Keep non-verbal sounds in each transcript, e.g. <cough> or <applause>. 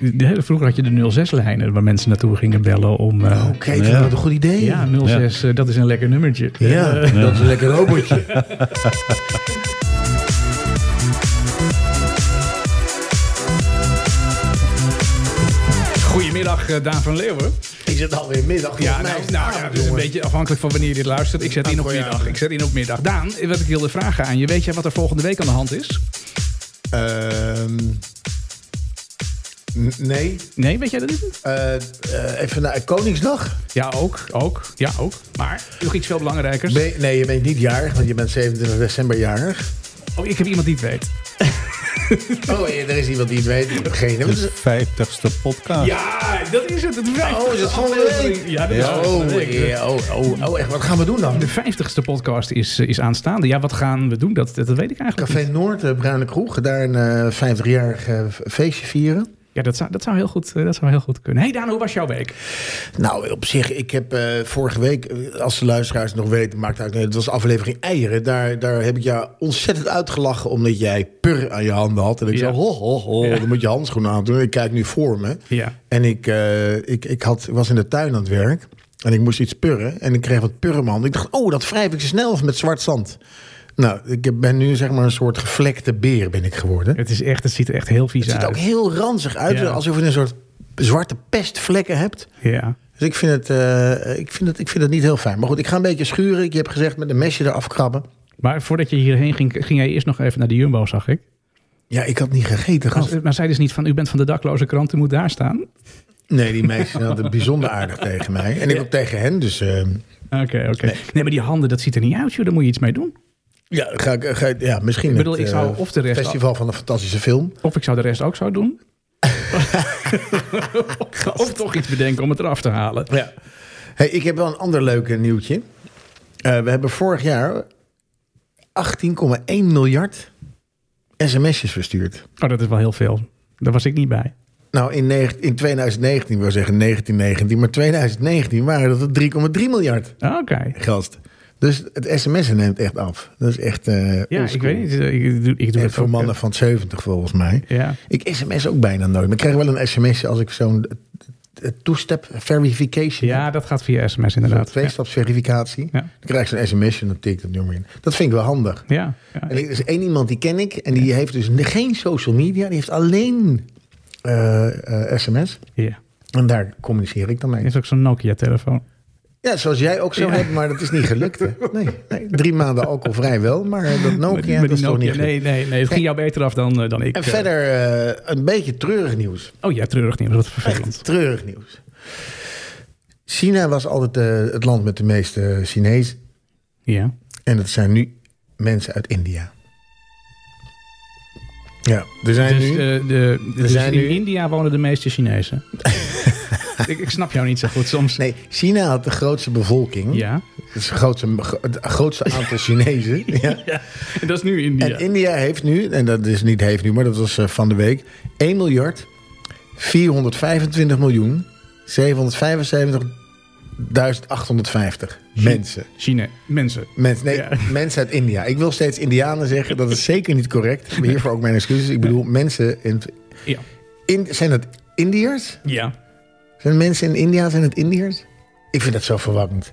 de- vroeger had je de 06-lijnen waar mensen naartoe gingen bellen om... eh, Oké, ik vind dat een goed idee. ja, 06, eh, dat is een lekker nummertje. Ja, dat is een lekker robotje. <laughs> Goedemiddag, eh, Daan van Leeuwen. Is het alweer middag? Ja, nou, het nou ja, is een beetje afhankelijk van wanneer je dit luistert. Ik zet in op middag. Ik zet in op middag. Daan, wat ik wilde vragen aan je. Weet jij wat er volgende week aan de hand is? Ehm, nee. Nee, weet jij dat niet? Eh, eh, even naar Koningsdag. Ja, ook. Ook. Ja, ook. Maar nog iets veel belangrijkers. Ben- nee, je bent niet jarig, want je bent 27 december jarig. Oh, ik heb iemand die het weet. <laughs> Oh, er is iemand die het weet. Ik heb geen idee. Wat is De vijftigste podcast. Ja, dat is het. Oh, is het volgende aflevering. week? Ja, dat is Oh, volgende week. ja, oh, oh, oh, echt. Wat gaan we doen dan? De vijftigste podcast is, is aanstaande. Ja, wat gaan we doen? Dat, dat weet ik eigenlijk Café niet. Noord, de Bruine Kroeg. Daar een eh 50-jarig eh, feestje vieren. Ja, dat zou, dat, zou heel goed, eh, dat zou heel goed kunnen. hey Daan, hoe was jouw week? Nou, op zich, ik heb eh, vorige week, eh, als de luisteraars het nog weten, maakt het uit. Het was aflevering eieren. Daar, daar heb ik jou ontzettend uitgelachen omdat jij pur aan je handen had. En ik Ja. zei, ho, ho, ho, Ja. dan moet je handschoenen aan doen. Ik kijk nu voor me. Ja. En ik, ik, ik had, was in de tuin aan het werk. En ik moest iets purren. En ik kreeg wat purren in mijn handen. Ik dacht, oh, dat wrijf ik snel met zwart zand. Nou, ik ben nu zeg maar een soort gevlekte beer ben ik geworden. Het, is echt, het ziet er echt heel vies Het ziet uit. er ook heel ranzig uit. Ja. Alsof je een soort zwarte pestvlekken hebt. Ja. Dus ik vind, het, eh, ik, vind het, ik vind het niet heel fijn. Maar goed, ik ga een beetje schuren. Ik heb gezegd met een mesje eraf krabben. Maar voordat je hierheen ging, ging jij eerst nog even naar de Jumbo, zag ik. Ja, ik had niet gegeten. gast. Maar, maar zei dus niet van, u bent van de dakloze krant, u moet daar staan? Nee, die meisjes hadden bijzonder aardig <laughs> tegen mij. En ik ook tegen hen. Dus eh, Oké, oké. Nee. maar die handen, dat ziet er niet uit, joh. Daar moet je iets mee doen. Ja, ga ik, ga, ja, misschien Ik bedoel, het, ik zou eh, of de rest- Festival van een fantastische film. Of ik zou de rest ook zo doen. <laughs> of toch iets bedenken om het eraf te halen. Ja. Hey, ik heb wel een ander leuk nieuwtje. Eh, we hebben vorig jaar 18,1 miljard sms'jes verstuurd. Oh, dat is wel heel veel. Daar was ik niet bij. Nou, in, in 2019, ik wil zeggen 1919, maar 2019 waren dat het 3,3 miljard Ah, Oké. gast. Dus het sms'en neemt echt af. Dat is echt. eh Ja, ik weet niet. Ik doe, ik doe het voor ook, eh, mannen van 70 volgens mij. Ja. Ik sms ook bijna nooit. Maar ik krijg wel een sms'je als ik zo'n eh, two-step verification ja, dat gaat via sms inderdaad. Twee-stapsverificatie. Ja. Dan krijg je zo'n sms'je en dan tik ik dat nummer in. Dat vind ik wel handig. Ja, ja. En er is één iemand die ken ik. En die heeft dus geen social media. Die heeft alleen sms. ja. En daar communiceer ik dan mee. heeft ook zo'n Nokia-telefoon. Ja, zoals jij ook zo Ja. hebt. Maar dat is niet gelukt. hè. <laughs> Nee, nee, drie maanden alcoholvrij wel. Maar eh, dat Nokia, Met dat die is toch niet gelukt. Nee, nee, nee. Het ging jou beter af dan, eh, dan ik. En eh. verder een beetje treurig nieuws. Oh ja, treurig nieuws. Wat vervelend. Echt treurig nieuws. China was altijd het land met de meeste Chinezen. Ja. En dat zijn nu mensen uit India. Ja, er zijn Dus, nu... de, dus zijn in nu- India wonen de meeste Chinezen. <laughs> ik, ik snap jou niet zo goed soms. Nee, China had de grootste bevolking. Ja. Het, is het, grootste, het grootste aantal <laughs> Chinezen. ja. En dat is nu India. En India heeft nu, en dat is niet heeft nu, maar dat was eh, van de week... 1 miljard 425 miljoen 775.850 mensen. China. Mensen. Mensen, nee, Ja. <laughs> mensen uit India. Ik wil steeds Indianen zeggen. Dat is zeker niet correct. Hiervoor ook mijn excuses. Ik bedoel mensen... In, Ja. in, zijn het Indiërs? Ja. Zijn mensen in India, zijn het Indiërs? Ik vind dat zo verwarrend.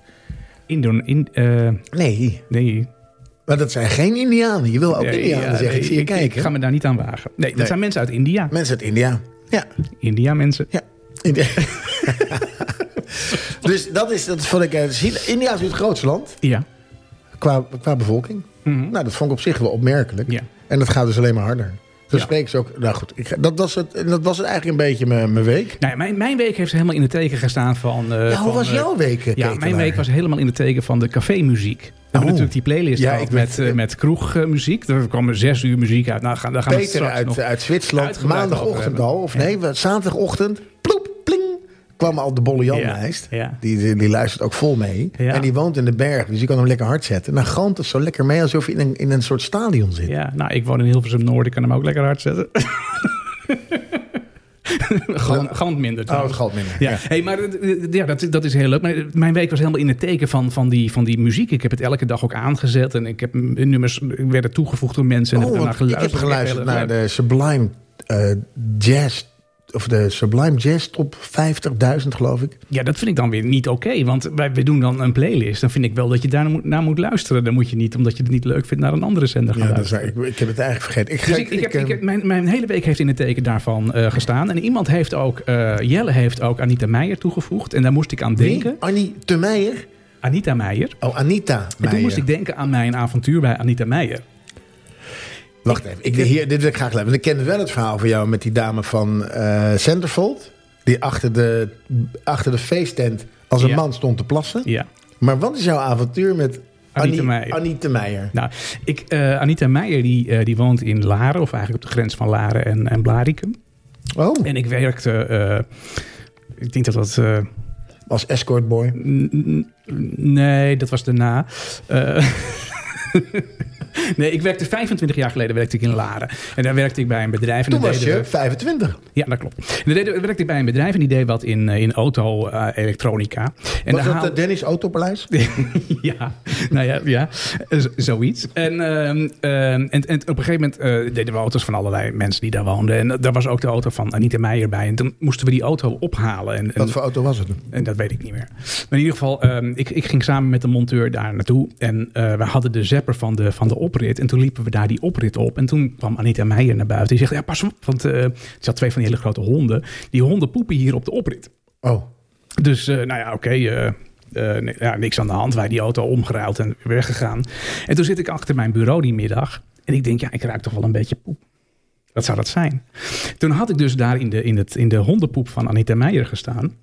Indon, in, eh, Nee, nee. maar dat zijn geen Indianen. Je wil ook Indianen ja, zeggen. ik zie je ik, kijken. ik ga me daar niet aan wagen. Nee, dat Nee. zijn mensen uit India. Mensen uit India. Ja, India mensen. ja. India. <laughs> <laughs> dus dat is, dat vond ik... eh, India is nu het grootste land Ja. qua, qua bevolking. Mhm. Nou, dat vond ik op zich wel opmerkelijk. Ja. En dat gaat dus alleen maar harder. Dus Ja. spreken ze ook... Nou goed, ik, dat, was het, dat was het eigenlijk een beetje mijn, mijn week. Nou, mijn, mijn week heeft helemaal in het teken gestaan van... eh, Ja, hoe van, was eh, jouw week, Ja, mijn week was helemaal in het teken van de cafémuziek. We hebben natuurlijk die playlist Ja, ik met, met kroegmuziek. Er kwam zes uur muziek uit. Nou, gaan, daar gaan we Peter straks uit, nog... uit Zwitserland, maandagochtend al, of nee, zaterdagochtend, kwam al de Bolle Jan Ja, lijst. ja. Die, die, die luistert ook vol mee. Ja. En die woont in de berg, dus je kan hem lekker hard zetten. Dan galmt het zo lekker mee alsof je in een, in een soort stadion zit. Ja, nou, ik woon in Hilversum Noord. Ik kan hem ook lekker hard zetten. <laughs> Gewoon, minder. Oh, het trouwens. galmt minder. Ja, Ja. Hey, maar eh, ja, dat, dat is heel leuk. Maar mijn week was helemaal in het teken van, van, die, van die muziek. Ik heb het elke dag ook aangezet. En ik heb m- nummers werden toegevoegd door mensen. En Oh, heb daarna ik heb geluisterd. geluisterd naar de Sublime eh, Jazz of de Sublime Jazz top 50.000 geloof ik. Ja, dat vind ik dan weer niet oké. want wij, we doen dan een playlist. Dan vind ik wel dat je daar naar, naar moet luisteren. Dan moet je niet, omdat je het niet leuk vindt, naar een andere zender gaan Ja, dat is, ik, ik heb het eigenlijk vergeten. Ik, Dus ik, ik heb, eh, ik heb- mijn, mijn hele week heeft in het teken daarvan eh, gestaan. En iemand heeft ook, eh, Jelle heeft ook Anita Meijer toegevoegd. En daar moest ik aan wie? denken. Annie de Meijer? Anita Meijer. Oh, Anita En toen Meijer. moest ik denken aan mijn avontuur bij Anita Meijer. Wacht even, ik, hier, dit wil ik graag ik kende wel het verhaal van jou met die dame van eh Centerfold. Die achter de, achter de feesttent als een Ja. man stond te plassen. Ja. Maar wat is jouw avontuur met Anita Meijer. Anita Meijer? Nou, ik, eh, Anita Meijer die, eh, die woont in Laren, of eigenlijk op de grens van Laren en, en Blarikum. Oh, En ik werkte, ik denk dat dat... als escortboy. Nee, dat was daarna. <laughs> Eh, <laughs> nee, ik werkte 25 jaar geleden werkte ik in Laren. En daar werkte ik bij een bedrijf. En Toen was je we- 25. Ja, dat klopt. En daar werkte ik bij een bedrijf en die deed wat in, eh, in auto-elektronica. was dat de Dennis Autopaleis? <laughs> ja, nou ja, ja z- zoiets. En, ehm, ehm, en, en op een gegeven moment eh, deden we auto's van allerlei mensen die daar woonden. En daar was ook de auto van Anita Meijer bij. En toen moesten we die auto ophalen. En, Wat voor auto was het? en dat weet ik niet meer. Maar in ieder geval, ehm, ik, ik ging samen met de monteur daar naartoe. En eh, we hadden de zapper van de, van de oprit. En toen liepen we daar die oprit op. En toen kwam Anita Meijer naar buiten. Die zegt, ja pas op, want eh er zat twee van die hele grote honden. Die honden poepen hier op de oprit. Oh, Dus eh, nou ja, oké. eh, eh, nee, ja, niks aan de hand. Wij die auto omgeruild en weggegaan. En toen zit ik achter mijn bureau die middag. En ik denk, ja, ik ruik toch wel een beetje poep. Wat zou dat zijn? Toen had ik dus daar in de, in, het, in de hondenpoep van Anita Meijer gestaan.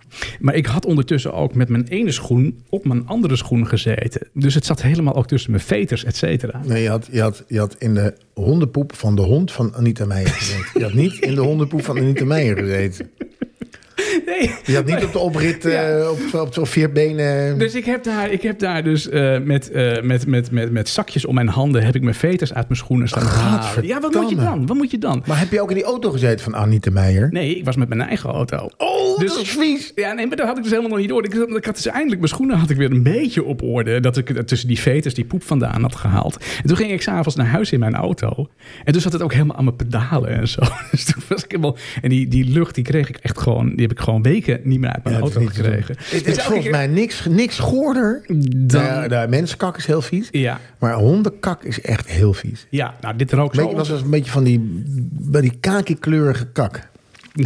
Maar ik had ondertussen ook met mijn ene schoen op mijn andere schoen gezeten. Dus het zat helemaal ook tussen mijn veters, et cetera. nee, je had, je, had, je had in de hondenpoep van de hond van Anita Meijer gezeten. Je had niet in de hondenpoep van Anita Meijer gezeten. <laughs> Nee, Je had niet op de oprit eh, Ja. op, op zo'n vier benen. Dus ik heb daar, ik heb daar dus eh, met, eh, met, met, met, met zakjes om mijn handen... heb ik mijn veters uit mijn schoenen staan halen. Ja, wat moet je dan? Wat moet je dan? Maar heb je ook in die auto gezeten van Anita Meijer? Nee, ik was met mijn eigen auto. Oh, Dus- dat is vies. Ja, nee, maar dat had ik dus helemaal nog niet door. Ik, ik had dus eindelijk mijn schoenen had ik weer een beetje op orde. Dat ik tussen die veters die poep vandaan had gehaald. En toen ging ik s'avonds naar huis in mijn auto. En toen zat het ook helemaal aan mijn pedalen en zo. <laughs> Dus toen was ik helemaal... En die, die lucht, die kreeg ik echt gewoon... Die heb ik gewoon weken niet meer uit mijn Ja, auto gekregen. Het Dus is volgens keer- mij niks, niks goorder. Dan- de mensenkak is heel vies. Ja, Maar hondenkak is echt heel vies. ja, nou dit rook Weet zo... je, was een beetje van die, bij die kaki-kleurige kak. <laughs>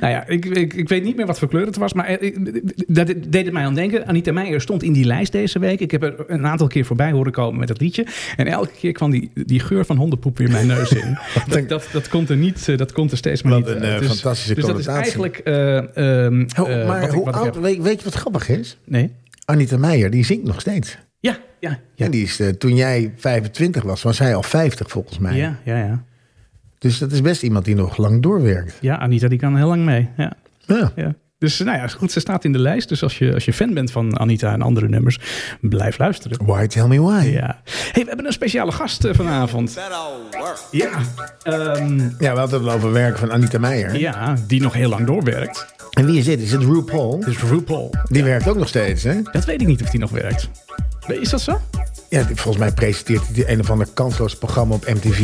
Nou ja, ik, ik, ik weet niet meer wat voor kleur het was, maar eh, ik- dat deed het mij aan denken. Anita Meijer stond in die lijst deze week. Ik heb er een aantal keer voorbij horen komen met dat liedje. En elke keer kwam die, die geur van hondenpoep weer mijn neus in. <laughs> dat, dat, dat komt er niet, eh, dat komt er steeds maar Wat niet een, eh, fantastische Dus dat is eigenlijk... eh, ehm, eh, maar wat ik- hoe wat ik oud, heb. weet, weet je wat grappig is? Nee? Anita Meijer, die zingt nog steeds. Ja, ja, ja. En die is, toen jij 25 was, was zij al 50 volgens mij. Ja, ja, ja. Dus dat is best iemand die nog lang doorwerkt. Ja, Anita die kan heel lang mee. Ja, Ja. ja. Dus nou ja, goed, ze staat in de lijst. Dus als je, als je fan bent van Anita en andere nummers, blijf luisteren. Why tell me why? Ja. Hey, we hebben een speciale gast eh, vanavond. Ja, ehm, Ja, we hadden het al over werk van Anita Meijer. ja, die nog heel lang doorwerkt. En wie is dit? Is het RuPaul? Dus RuPaul. Die werkt ook nog steeds, hè? Dat weet ik niet of die nog werkt. Is dat zo? Ja, die- volgens mij presenteert hij een of ander kansloos programma op MTV.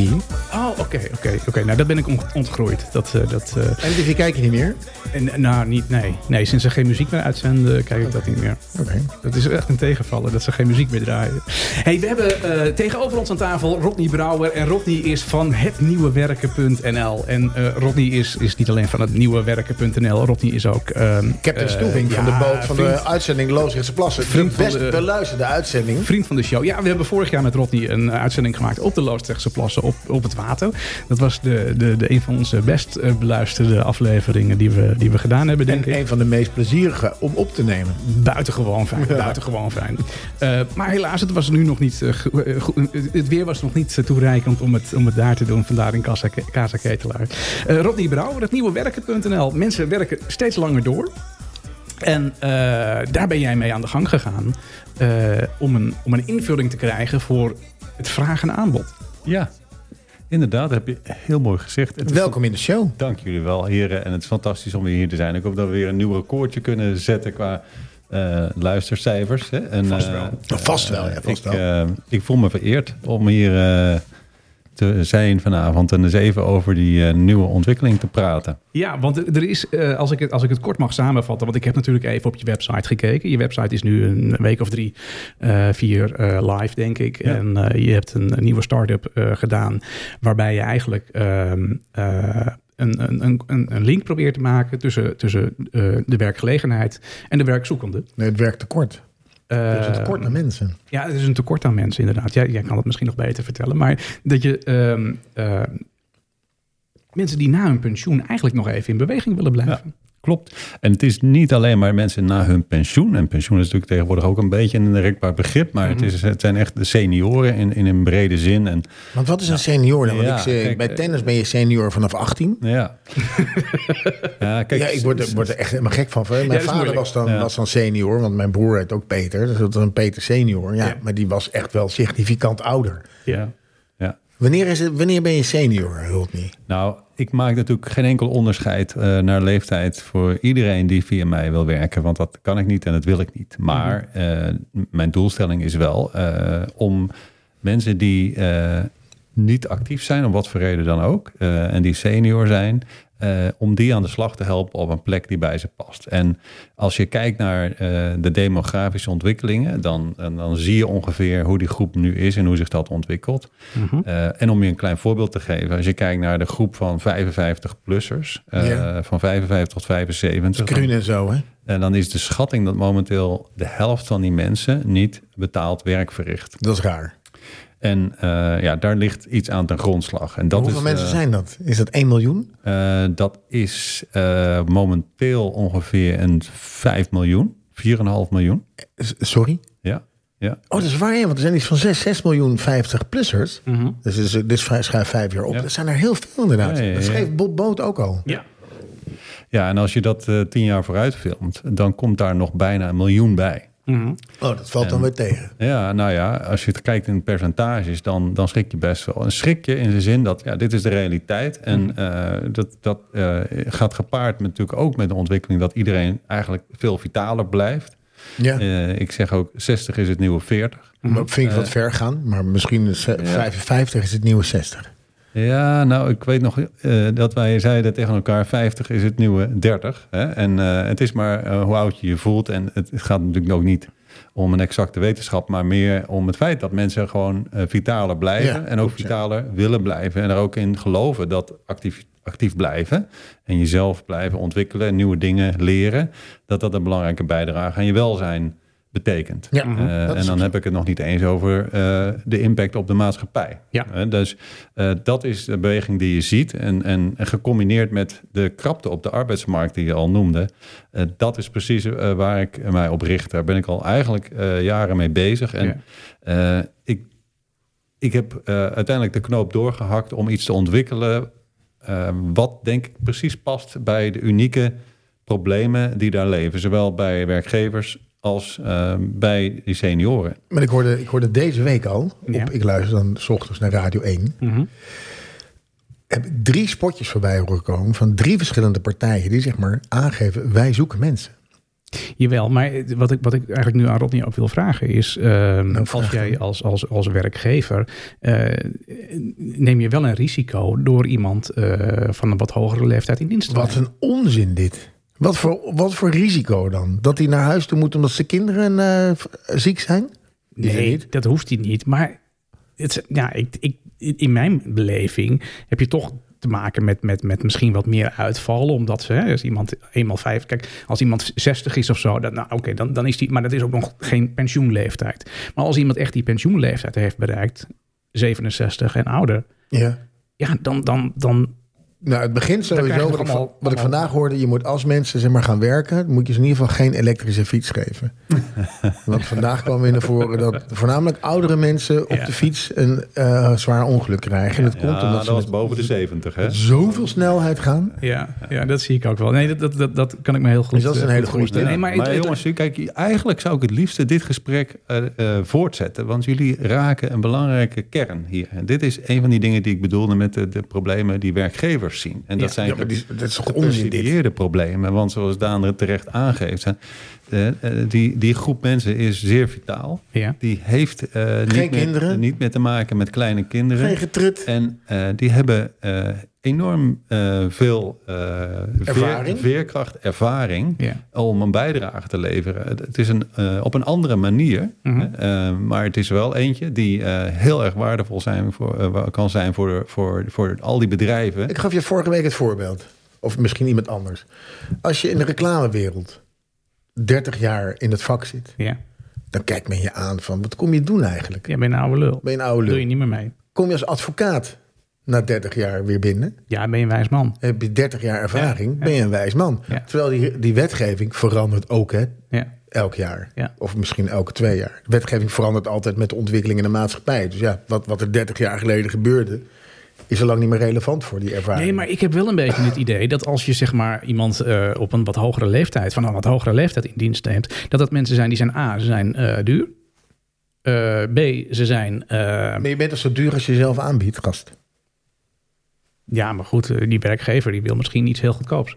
Oh, oké, oké, oké. Nou, dat ben ik ont- ontgroeid. Dat, eh, dat, eh, MTV kijk je niet meer? En, nou, niet, nee. Nee, sinds ze geen muziek meer uitzenden, kijk ik dat niet meer. Oké. Dat is echt een tegenvaller, dat ze geen muziek meer draaien. Hey, we hebben eh, tegenover ons aan tafel Rodney Brouwer. En Rodney is van hetnieuwewerken.nl. En eh, Rodney is, is niet alleen van het nieuwewerken.nl. Rodney is ook... ehm, Captain eh, Stoeving van de boot van de uitzending Loosrechtse Plassen. Vriend de van best de- beluisterde uitzending. Vriend van de show. Ja, we hebben vorig jaar met Rodney een uitzending gemaakt op de Loosdrechtse Plassen op, op het water. Dat was de, de, de, een van onze best beluisterde afleveringen die we, die we gedaan hebben, denk En ik. een van de meest plezierige om op te nemen. Buitengewoon fijn. Buitengewoon fijn. Eh, maar helaas, het was nu nog niet. eh, eh, het weer was nog niet toereikend om het, om het daar te doen. Vandaar in Casa, Casa Ketelaar. Eh, Rodney Brouwer, het nieuwe werken.nl. Mensen werken steeds langer door. En eh, daar ben jij mee aan de gang gegaan. eh, om, een, om een invulling te krijgen voor het vraag en aanbod. Ja, inderdaad, dat heb je heel mooi gezegd. Welkom in de show. Dank jullie wel, heren. En het is fantastisch om weer hier te zijn. Ik hoop dat we weer een nieuw recordje kunnen zetten qua eh, luistercijfers. Hè. En, Vast eh, wel. Vast wel, ja, vast ik, wel. eh, ik voel me vereerd om hier eh, te zijn vanavond en eens even over die eh, nieuwe ontwikkeling te praten. Ja, want er is, eh, als, ik het, als ik het kort mag samenvatten, want ik heb natuurlijk even op je website gekeken. Je website is nu een week of drie, eh, vier eh, live, denk ik. Ja. En eh, je hebt een, een nieuwe start-up eh, gedaan, waarbij je eigenlijk ehm, eh, een, een, een, een een link probeert te maken tussen, tussen eh, de werkgelegenheid en de werkzoekende. Nee, het werkt tekort. Er is een Eh, tekort aan mensen. Ja, het is een tekort aan mensen, inderdaad. Jij, jij kan het misschien nog beter vertellen. Maar dat je ehm, eh, mensen die na hun pensioen eigenlijk nog even in beweging willen blijven. Klopt. En het is niet alleen maar mensen na hun pensioen. En pensioen is natuurlijk tegenwoordig ook een beetje een rekbaar begrip. Maar het, is, het zijn echt de senioren in, in een brede zin. En Want wat is een senior dan? Want Ja, ik zeg, kijk, bij eh, tennis ben je senior vanaf 18. ja. <laughs> ja, kijk, ja, ik word, er- word er echt helemaal gek van. Mijn vader was dan, Ja. was dan senior, want mijn broer heet ook Peter. Dus dat was een Peter senior. Ja, Ja. Maar die was echt wel significant ouder. Ja. ja. Wanneer, is het, wanneer ben je senior, Hultney? Nou, ik maak natuurlijk geen enkel onderscheid eh, naar leeftijd voor iedereen die via mij wil werken. Want dat kan ik niet en dat wil ik niet. Maar eh, mijn doelstelling is wel eh, om mensen die niet actief zijn, om wat voor reden dan ook, en die senior zijn, eh, om die aan de slag te helpen op een plek die bij ze past. En als je kijkt naar eh, de demografische ontwikkelingen, dan, dan zie je ongeveer hoe die groep nu is en hoe zich dat ontwikkelt. Eh, en om je een klein voorbeeld te geven, als je kijkt naar de groep van 55-plussers, eh, Ja. van 55 tot 75, Kruun en zo, hè? en dan is de schatting dat momenteel de helft van die mensen niet betaald werk verricht. Dat is raar. En eh, ja, daar ligt iets aan ten grondslag. En dat Hoeveel is, mensen eh, zijn dat? Is dat 1 miljoen? eh, dat is eh, momenteel ongeveer een 5 miljoen, 4,5 miljoen. Sorry? Ja, ja. Oh, dat is waar, want er zijn iets van 6, 6 miljoen 50-plussers. Mhm. Dus dit is, dit is vrij- schuif vijf jaar op. Ja. Dat zijn er heel veel inderdaad. Ja, ja, ja, Dat schreef Bob Boot ook al. Ja. ja, en als je dat eh, tien jaar vooruit filmt, dan komt daar nog bijna een miljoen bij. Mhm. Oh, dat valt dan weer tegen. Ja, nou ja, als je het kijkt in percentages, dan, dan schrik je best wel. En schrik je in de zin dat, ja, dit is de realiteit. En eh, dat, dat eh, gaat gepaard met, natuurlijk ook met de ontwikkeling dat iedereen eigenlijk veel vitaler blijft. Ja. Eh, ik zeg ook, 60 is het nieuwe 40. Maar vind ik wat ver gaan. Maar misschien is eh, 55 is het nieuwe 60. Ja, nou, ik weet nog eh, dat wij zeiden tegen elkaar: 50 is het nieuwe 30. Hè? En eh, het is maar eh, hoe oud je je voelt. En het, het gaat natuurlijk ook niet om een exacte wetenschap, maar meer om het feit dat mensen gewoon vitaler blijven. Ja, en ook ja. vitaler willen blijven. En er ook in geloven dat actief, actief blijven en jezelf blijven ontwikkelen, nieuwe dingen leren, dat dat een belangrijke bijdrage aan je welzijn betekent. Ja, Eh, is en dan heb ik het nog niet eens over eh, de impact op de maatschappij. Ja. Eh, dus dat is de beweging die je ziet. En, en, en gecombineerd met de krapte op de arbeidsmarkt die je al noemde. dat is precies waar ik mij op richt. Daar ben ik al eigenlijk jaren mee bezig. En ik, ik heb uiteindelijk de knoop doorgehakt om iets te ontwikkelen. wat denk ik precies past bij de unieke problemen die daar leven. Zowel bij werkgevers als eh, bij die senioren. Maar ik hoorde, ik hoorde deze week al, op, Ja. ik luister dan s ochtends naar Radio 1, Mhm. heb ik drie spotjes voorbij horen komen van drie verschillende partijen die zeg maar aangeven, wij zoeken mensen. Jawel, maar wat ik, wat ik eigenlijk nu aan Rodney ook wil vragen is... ehm, als vraag jij als, als, als werkgever... eh, neem je wel een risico door iemand eh, van een wat hogere leeftijd in dienst te Wat een onzin dit. Wat voor, wat voor risico dan? Dat hij naar huis toe moet omdat zijn kinderen eh, ziek zijn? Is Nee, niet? dat hoeft hij niet. Maar het, ja, ik, ik, in mijn beleving heb je toch te maken met, met, met misschien wat meer uitvallen. Omdat ze, hè, als iemand eenmaal vijf... Kijk, als iemand 60 is of zo, dan, nou, oké, dan, dan is die... Maar dat is ook nog geen pensioenleeftijd. Maar als iemand echt die pensioenleeftijd heeft bereikt... 67 en ouder... Ja. Ja, dan, dan, dan Nou, het begint sowieso, wat, ik, allemaal- wat ik vandaag hoorde, je moet als mensen zeg maar, gaan werken, moet je ze in ieder geval geen elektrische fiets geven. <laughs> Want vandaag kwam weer naar voren dat voornamelijk oudere mensen op Ja. de fiets een eh, zwaar ongeluk krijgen. En dat komt Ja, omdat dat ze was met boven de 70, hè? zoveel snelheid gaan. Ja, ja, dat zie ik ook wel. Nee, dat, dat, dat, dat kan ik me heel goed Dus dat is een eh, hele goed goede. Nee, maar maar, het- jongens, kijk, eigenlijk zou ik het liefste dit gesprek eh, eh, voortzetten. Want jullie raken een belangrijke kern hier. En dit is een van die dingen die ik bedoelde met de, de problemen die werkgevers zien. En dat Ja. zijn Ja, die- dat is problemen. Want zoals Daan er terecht aangeeft, hè, eh, eh, die, die groep mensen is zeer vitaal. Ja. Die heeft eh, niet, meer, kinderen? niet meer te maken met kleine kinderen. Geen getrut. En eh, die hebben eh, enorm eh, veel eh, Ervaring? Veer, veerkracht, ervaring Ja. om een bijdrage te leveren. Het- is een, eh, op een andere manier, Mhm. eh, maar het is wel eentje die eh, heel erg waardevol zijn voor, kan zijn voor, voor, voor al die bedrijven. Ik gaf je vorige week het voorbeeld. Of misschien iemand anders. Als je in de reclamewereld 30 jaar in het vak zit, Ja. dan kijkt men je aan van wat kom je doen eigenlijk? ja, ben je een oude lul. Ben je een oude Doe je lul? niet meer mee. Kom je als advocaat na 30 jaar weer binnen? Ja, ben je een wijs man. Heb je 30 jaar ervaring, Ja, ben je een wijs man. Ja. Terwijl die, die wetgeving verandert ook hè, Ja. elk jaar. Ja. Of misschien elke twee jaar. De wetgeving verandert altijd met de ontwikkeling in de maatschappij. Dus ja, wat, wat er 30 jaar geleden gebeurde, is al lang niet meer relevant voor die ervaring. Nee, maar ik heb wel een beetje het idee dat als je zeg maar iemand eh, op een wat hogere leeftijd, van een wat hogere leeftijd in dienst neemt, dat dat mensen zijn die zijn A, ze zijn eh, duur. Eh, B, ze zijn. Maar je bent toch zo duur als je jezelf aanbiedt, gast? Ja, maar goed, eh, die werkgever die wil misschien iets heel goedkoops.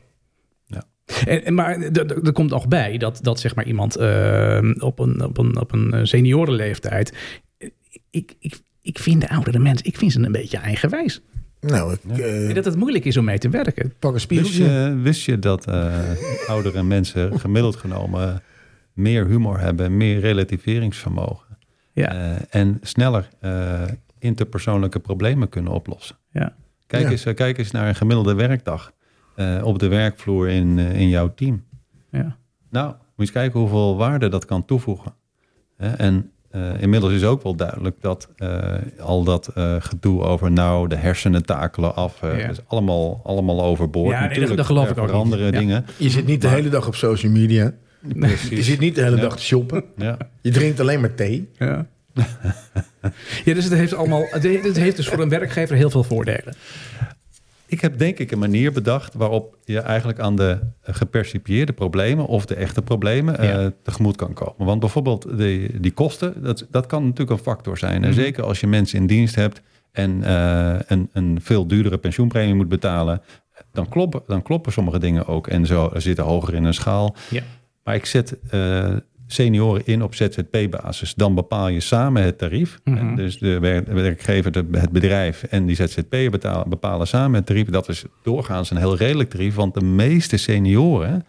Ja. En, en- maar er- komt nog bij dat, dat zeg maar iemand eh, op, een, op, een, op een seniorenleeftijd. eh, Ik, ik, ik vind de oudere mensen, ik vind ze een beetje eigenwijs. Nou, ik eh, dat het moeilijk is om mee te werken. pak een Wist je, wist je dat eh, oudere mensen gemiddeld genomen meer humor hebben, meer relativeringsvermogen Ja, eh, en sneller eh, interpersoonlijke problemen kunnen oplossen? ja. Kijk, Ja. eens, eh, kijk eens naar een gemiddelde werkdag eh, op de werkvloer in, eh, in jouw team. ja. Nou, moet je eens kijken hoeveel waarde dat kan toevoegen. Hè, En eh, inmiddels is ook wel duidelijk dat eh, al dat eh, gedoe over nou de hersenen takelen af, eh Ja. is allemaal, allemaal overboord. Ja, Natuurlijk, dat- dat geloof er ik ook niet. Ja. dingen. Je zit niet de hele dag op social media. Je Precies. zit niet de hele Ja. dag te shoppen. Ja. Je drinkt alleen maar thee. Ja. <laughs> ja, dus het heeft allemaal. Het he- het heeft dus voor een werkgever heel veel voordelen. Ik heb denk ik een manier bedacht waarop je eigenlijk aan de gepercipieerde problemen of de echte problemen eh, tegemoet kan komen. Want bijvoorbeeld die, die kosten, dat, dat kan natuurlijk een factor zijn. En Mhm. zeker als je mensen in dienst hebt en eh, een, een veel duurdere pensioenpremie moet betalen, dan kloppen, dan kloppen sommige dingen ook en zo zitten hoger in een schaal. Ja. Maar ik zet eh, senioren in op ZZP-basis. Dan bepaal je samen het tarief. Mhm. En Dus de wer- de werkgever, het bedrijf en die ZZP'er betalen, bepalen samen het tarief. Dat is doorgaans een heel redelijk tarief. Want de meeste senioren,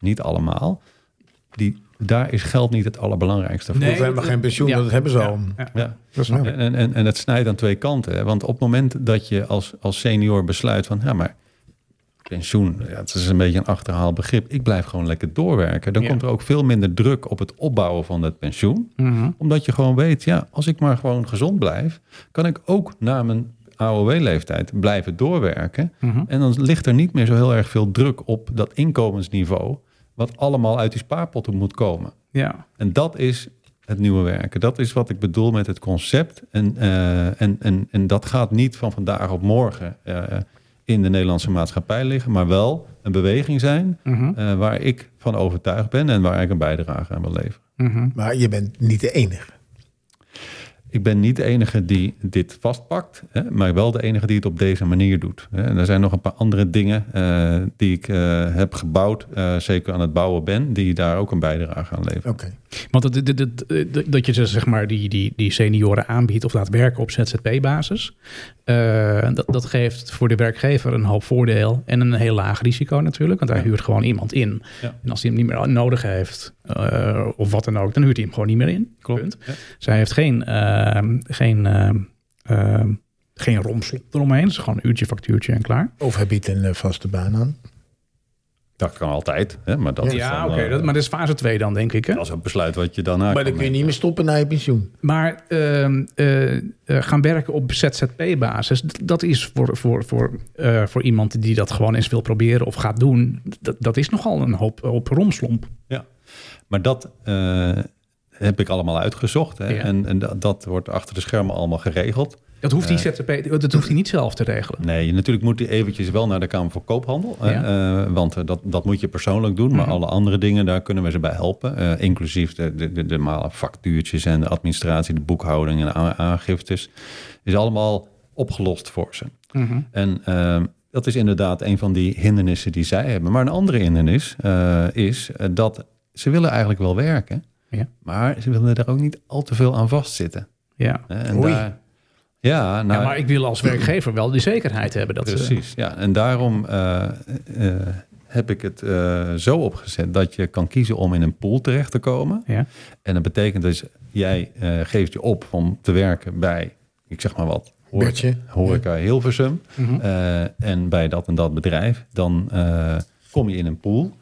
niet allemaal, die, daar is geld niet het allerbelangrijkste voor. Nee. Helemaal geen pensioen, Ja. dat hebben ze Ja. al. Ja. Ja. Dat. En, en, en het snijdt aan twee kanten. Hè? Want op het moment dat je als, als senior besluit van... ja, maar pensioen, ja, het is een beetje een achterhaald begrip. Ik blijf gewoon lekker doorwerken. Dan Ja. komt er ook veel minder druk op het opbouwen van dat pensioen. Mhm. Omdat je gewoon weet, ja, als ik maar gewoon gezond blijf... kan ik ook na mijn AOW-leeftijd blijven doorwerken. Mhm. En dan ligt er niet meer zo heel erg veel druk op dat inkomensniveau... wat allemaal uit die spaarpotten moet komen. Ja. En dat is het nieuwe werken. Dat is wat ik bedoel met het concept. En, eh, en, en, en dat gaat niet van vandaag op morgen eh, in de Nederlandse maatschappij liggen, maar wel een beweging zijn Mhm. eh, waar ik van overtuigd ben en waar ik een bijdrage aan wil leveren. Mhm. Maar je bent niet de enige. Ik ben niet de enige die dit vastpakt, hè, maar wel de enige die het op deze manier doet. Hè. En er zijn nog een paar andere dingen eh, die ik eh, heb gebouwd, eh, zeker aan het bouwen ben, die daar ook een bijdrage aan leveren. Oké. Want het, het- het- het- dat je zeg maar die, die, die senioren aanbiedt of laat werken op ZZP-basis, eh, dat, dat geeft voor de werkgever een hoop voordeel en een heel laag risico natuurlijk, want hij Ja. huurt gewoon iemand in. Ja. En als hij hem niet meer nodig heeft, eh, of wat dan ook, dan huurt hij hem gewoon niet meer in. Punt. Ja. Zij heeft geen, geen, ehm, ehm, geen eromheen. Het is gewoon een uurtje, factuurtje en klaar. Of hij biedt een vaste baan aan. Dat kan altijd, hè, maar dat is ja, dan, oké. eh, dat- maar dat is fase 2 dan, denk ik. Hè? Dat is een besluit wat je daarna Maar dan kun je nemen. niet meer stoppen na je pensioen. Maar ehm, eh, eh, gaan werken op ZZP-basis, dat is voor, voor, voor, eh, voor iemand die dat gewoon eens wil proberen of gaat doen, dat, dat is nogal een hoop, hoop romslomp. Ja, maar dat eh, heb ik allemaal uitgezocht. Hè? Ja. En, en dat, dat wordt achter de schermen allemaal geregeld. Dat hoeft die ZZP, dat hoeft hij niet zelf te regelen. Nee, natuurlijk moet hij eventjes wel naar de Kamer voor Koophandel. Ja. eh, want eh, dat, dat moet je persoonlijk doen. Maar Mhm. alle andere dingen, daar kunnen we ze bij helpen. eh, inclusief de, de, de, de normale factuurtjes en de administratie, de boekhouding en aangiftes. Is allemaal opgelost voor ze. Mhm. En ehm, dat is inderdaad een van die hindernissen die zij hebben. Maar een andere hindernis eh, is eh, dat ze willen eigenlijk wel werken, Ja. maar ze willen er ook niet al te veel aan vastzitten. Ja. En Oei. daar, ja, nou, ja, maar ik wil als werkgever wel die zekerheid hebben. Dat ze- Precies, ja. En daarom eh, eh, heb ik het eh, zo opgezet dat je kan kiezen om in een pool terecht te komen. ja. En dat betekent dus, jij eh, geeft je op om te werken bij, ik zeg maar wat, horeca, Bertje. horeca Hilversum. Eh, en bij dat en dat bedrijf. Dan eh, kom je in een pool.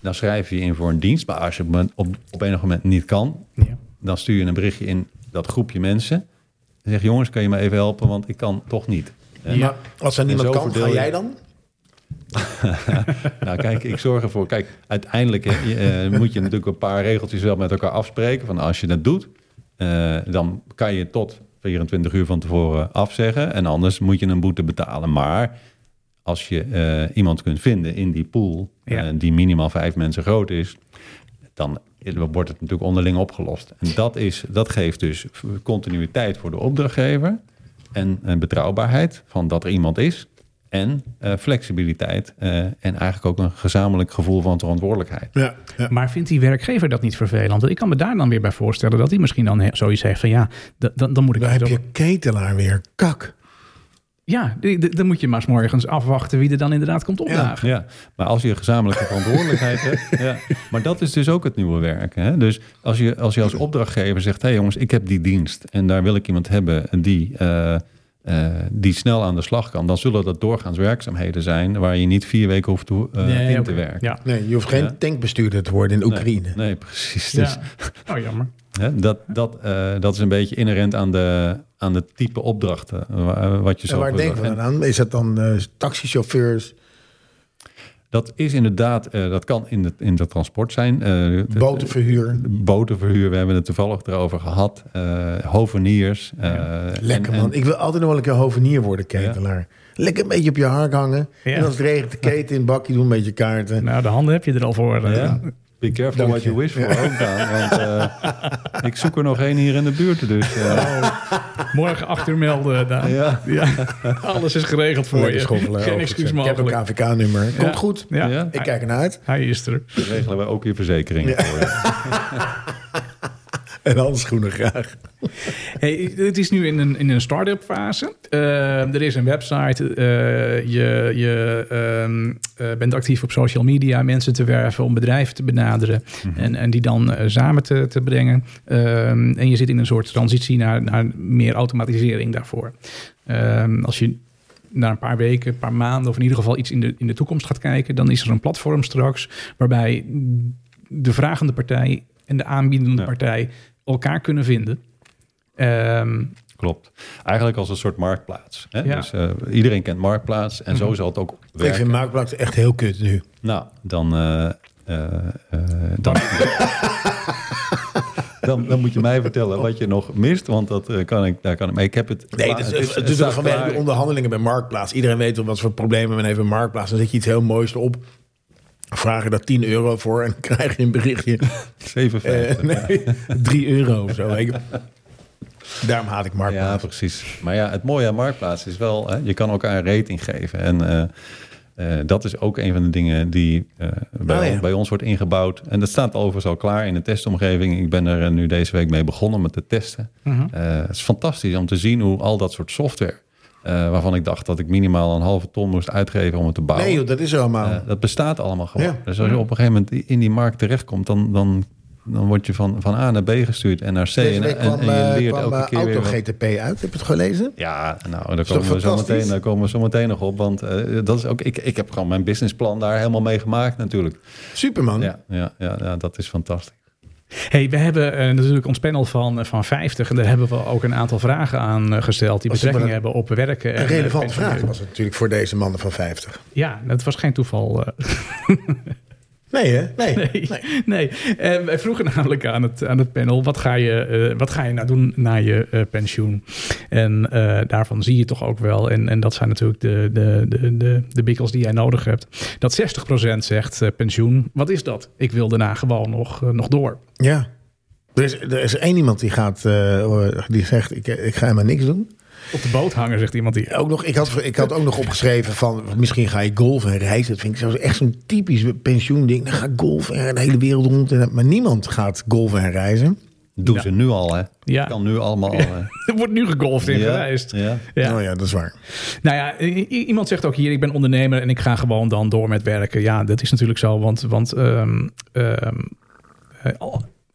Dan schrijf je je in voor een dienst. Maar als je op, op, op enig moment niet kan, Ja. dan stuur je een berichtje in dat groepje mensen. En zeg jongens, kan je me even helpen, want ik kan toch niet. Ja. Maar als er niemand kan, ga jij dan? <laughs> Nou, kijk, ik zorg ervoor. Kijk, uiteindelijk eh, moet je natuurlijk een paar regeltjes wel met elkaar afspreken. Van als je dat doet, eh, dan kan je tot 24 uur van tevoren afzeggen. En anders moet je een boete betalen. Maar als je eh, iemand kunt vinden in die pool, Ja. eh, die minimaal vijf mensen groot is, dan wordt het natuurlijk onderling opgelost. En dat, is, dat geeft dus continuïteit voor de opdrachtgever en eh, betrouwbaarheid van dat er iemand is. En eh, flexibiliteit eh, en eigenlijk ook een gezamenlijk gevoel van verantwoordelijkheid. Ja. ja. Maar vindt die werkgever dat niet vervelend? Want ik kan me daar dan weer bij voorstellen dat hij misschien dan he- zoiets heeft van ja, dan, dan moet ik Dan heb je ketelaar weer. Kak. Ja, dan moet je maar 's morgens afwachten wie er dan inderdaad komt opdagen. Ja, maar als je een gezamenlijke verantwoordelijkheid hebt. <laughs> Ja. Maar dat is dus ook het nieuwe werken. Hè? Dus als je, als je als opdrachtgever zegt: hé hey jongens, ik heb die dienst en daar wil ik iemand hebben die, eh, eh, die snel aan de slag kan, dan zullen dat doorgaans werkzaamheden zijn waar je niet vier weken hoeft toe, eh, Nee, in te werken. Ja. Nee, je hoeft geen Ja. tankbestuurder te worden in Oekraïne. Nee, nee, precies. Dus, Ja. Oh, jammer. Hè, dat, dat, eh, dat is een beetje inherent aan de, aan de type opdrachten. wa- wat je En waar denken we dan aan? Is het dan eh, taxichauffeurs, Dat is inderdaad, eh, dat kan in de, in de transport zijn. eh, botenverhuur? botenverhuur, we hebben het toevallig erover gehad. eh hoveniers. eh, Lekker en- man. en- Ik wil altijd nog wel een keer hovenier worden, ketelaar. Lekker een beetje op je hark hangen. Ja. En als het regent, de keten in het bakje doen, een beetje kaarten. Nou, de handen heb je er al voor. eh. ja, be careful Dank what je. you wish for ook dan. Want eh, <laughs> ik zoek er nog één hier in de buurt. Dus eh, Morgen acht uur melden. Daan. ja. Ja. Alles is geregeld voor Lekker je. schoffelen. Geen excuus Ik heb mogelijk. een KVK-nummer. Komt Ja. goed. Ja. Ja. Ik kijk ernaar uit. Hij is er. Dan regelen wij ook je verzekering voor je. <laughs> <laughs> En handschoenen graag. Hey, het is nu in een, in een start-up fase. Eh, er is een website. eh, je je ehm, eh, bent actief op social media. Mensen te werven om bedrijven te benaderen. en, en die dan samen te, te brengen. Ehm, en je zit in een soort transitie naar, naar meer automatisering daarvoor. Ehm, als je na een paar weken, een paar maanden... of in ieder geval iets in de, in de toekomst gaat kijken... dan is er een platform straks... waarbij de vragende partij en de aanbiedende Ja. partij elkaar kunnen vinden. Ehm, Klopt. Eigenlijk als een soort marktplaats. Hè? Ja. Dus eh, iedereen kent marktplaats. En zo zal het ook Ik werken. vind Marktplaats echt heel kut nu. Nou, dan, eh, eh, dan, <laughs> dan, dan moet je mij vertellen wat je nog mist, want dat eh, kan ik, daar kan ik. Ik heb het. Nee, klaar. dat is, Het het, het is vanwege de onderhandelingen bij Marktplaats. Iedereen weet wel wat voor problemen men heeft bij Marktplaats. Dan zet je iets heel moois erop. Vragen daar 10 euro voor en krijg je een berichtje. 57. Eh, nee, <laughs> 3 euro of zo. Daarom haat ik Ja, Marktplaats. precies. Maar ja, het mooie aan Marktplaats is wel, hè, je kan elkaar een rating geven. En eh, eh, dat is ook een van de dingen die bij, Oh, ja. ons, bij ons wordt ingebouwd. En dat staat overigens al klaar in de testomgeving. Ik ben er nu deze week mee begonnen met te testen. Mhm. Het is fantastisch om te zien hoe al dat soort software, eh, waarvan ik dacht dat ik minimaal een halve ton moest uitgeven om het te bouwen. Nee joh, dat is allemaal. Eh, dat bestaat allemaal gewoon. Ja. Dus als je op een gegeven moment in die markt terechtkomt, dan, dan, dan word je van, van A naar B gestuurd en naar C. Deze En, en, je eh, leert kwam elke keer weer. Auto wat. GTP uit. Heb je het gelezen? Ja, nou, daar komen, we zo meteen, daar komen we zo meteen nog op. Want dat is ook, ik, ik heb gewoon mijn businessplan daar helemaal mee gemaakt natuurlijk. Superman. Ja, ja, ja, ja dat is fantastisch. Hey, we hebben eh, natuurlijk ons panel van, eh, van 50. En daar hebben we ook een aantal vragen aan eh, gesteld. die het betrekking maar hebben op werken. en, Een relevante vraag was het natuurlijk voor deze mannen van 50. Ja, dat was geen toeval. <laughs> Nee hè? Nee. Nee, nee. <laughs> Eh, wij vroegen namelijk aan het, aan het panel: wat ga, je, eh, wat ga je nou doen na je eh, pensioen? En eh, daarvan zie je toch ook wel, en, en dat zijn natuurlijk de, de, de, de, de bikkels die jij nodig hebt, dat 60% zegt pensioen. Wat is dat? Ik wil daarna gewoon nog, nog door. Ja. Er is, er is één iemand die gaat, die zegt, ik, ik ga helemaal niks doen. Op de boot hangen, zegt iemand hier. Ook nog, ik, had, ik had ook nog opgeschreven van misschien ga je golfen en reizen. Dat vind ik zo echt zo'n typisch pensioending. Dan ga ik golfen en de hele wereld rond. En, maar niemand gaat golfen en reizen. Doen Ja. ze nu al, hè? Ja. Kan nu allemaal. eh, <laughs> Er wordt nu gegolfd en gereisd. Ja. Ja. Oh ja, dat is waar. Nou ja, iemand zegt ook hier, ik ben ondernemer en ik ga gewoon dan door met werken. Ja, dat is natuurlijk zo, want, want ehm, ehm, eh,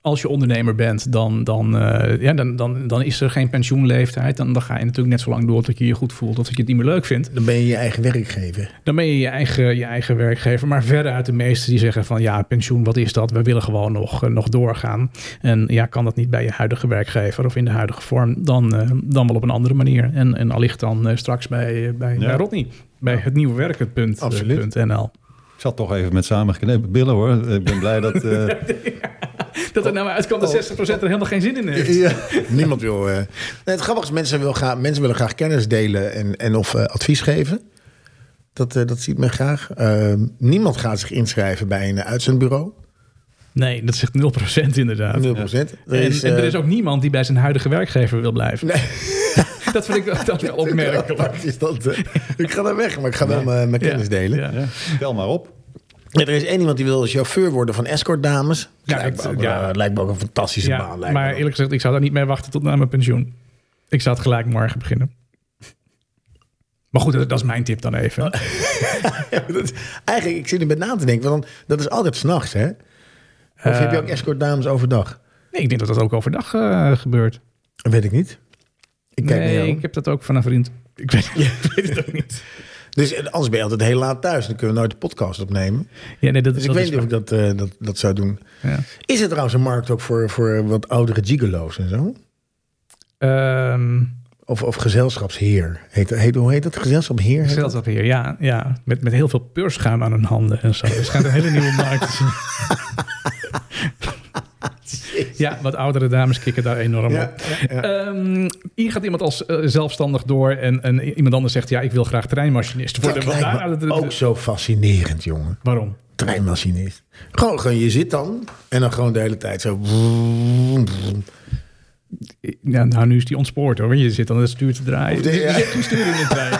als je ondernemer bent, dan, dan, eh, ja, dan, dan, dan is er geen pensioenleeftijd. Dan, dan ga je natuurlijk net zo lang door tot je je goed voelt, tot je het niet meer leuk vindt. Dan ben je je eigen werkgever. Dan ben je je eigen, je eigen werkgever. Maar verder uit de meesten die zeggen van ja, pensioen, wat is dat? We willen gewoon nog, eh, nog doorgaan. En ja, kan dat niet bij je huidige werkgever of in de huidige vorm, dan, eh, dan wel op een andere manier. En, en allicht dan straks bij, bij, Ja. bij Rodney. Bij het nieuwe werken. Ik zat toch even met samengeknepen billen hoor. Ik ben blij dat. <laughs> eh, Dat er nou uitkwam dat 60% er helemaal geen zin in heeft. Ja. Niemand wil. eh, nee, het grappige is, mensen, wil graag, mensen willen graag kennis delen en, en of eh, advies geven. Dat, eh, dat ziet men graag. Eh, niemand gaat zich inschrijven bij een uitzendbureau. Nee, dat zegt 0% inderdaad. 0 procent. En, en er is ook niemand die bij zijn huidige werkgever wil blijven. Nee. <laughs> Dat vind ik wel, dat wel opmerkelijk. Is dat? eh? ik ga daar weg, maar ik ga wel mijn, mijn kennis Ja, delen. ja. ja, tel maar op. Ja, er is één iemand die wil chauffeur worden van escortdames. Ja, lijkt, het- me ook, ja. lijkt me ook een fantastische Ja, baan. Maar eerlijk gezegd, ik zou daar niet mee wachten tot na mijn pensioen. Ik zou het gelijk morgen beginnen. Maar goed, dat, dat is mijn tip dan even. <laughs> Is- eigenlijk, ik zit er met na te denken, want dat is altijd s'nachts, hè? Of heb je ook escortdames overdag? Nee, ik denk dat dat ook overdag eh, gebeurt. Dat weet ik niet. Ik kijk nee, ik heb dat ook van een vriend. Ik weet, <laughs> ik weet het ook niet. Dus eh, anders ben je altijd heel laat thuis. Dan kunnen we nooit de podcast opnemen. Ja, nee, dat, Dus ik dat weet niet of ik dat, eh, dat, dat zou doen. Ja. Is er trouwens een markt ook voor, voor wat oudere gigolo's en zo? Ehm, Of, of gezelschapsheer? Heet, heet, hoe heet dat? Gezelschapsheer? heet dat? Gezelschap hier, ja, ja. Met, met heel veel peurschuim aan hun handen en zo. Het schijnt een hele <laughs> nieuwe markt te zijn. <laughs> Ja, wat oudere dames kikken daar enorm Ja, op. ja. Ehm, hier gaat iemand als eh, zelfstandig door en, en iemand anders zegt... ja, ik wil graag treinmachinist worden. Dat lijkt me ook zo fascinerend, jongen. Waarom? Treinmachinist. Gewoon, gewoon, je zit dan en dan gewoon de hele tijd zo... Ja, nou, nu is die ontspoord hoor. Je zit aan het stuur te draaien. Je zit te sturen in de trein.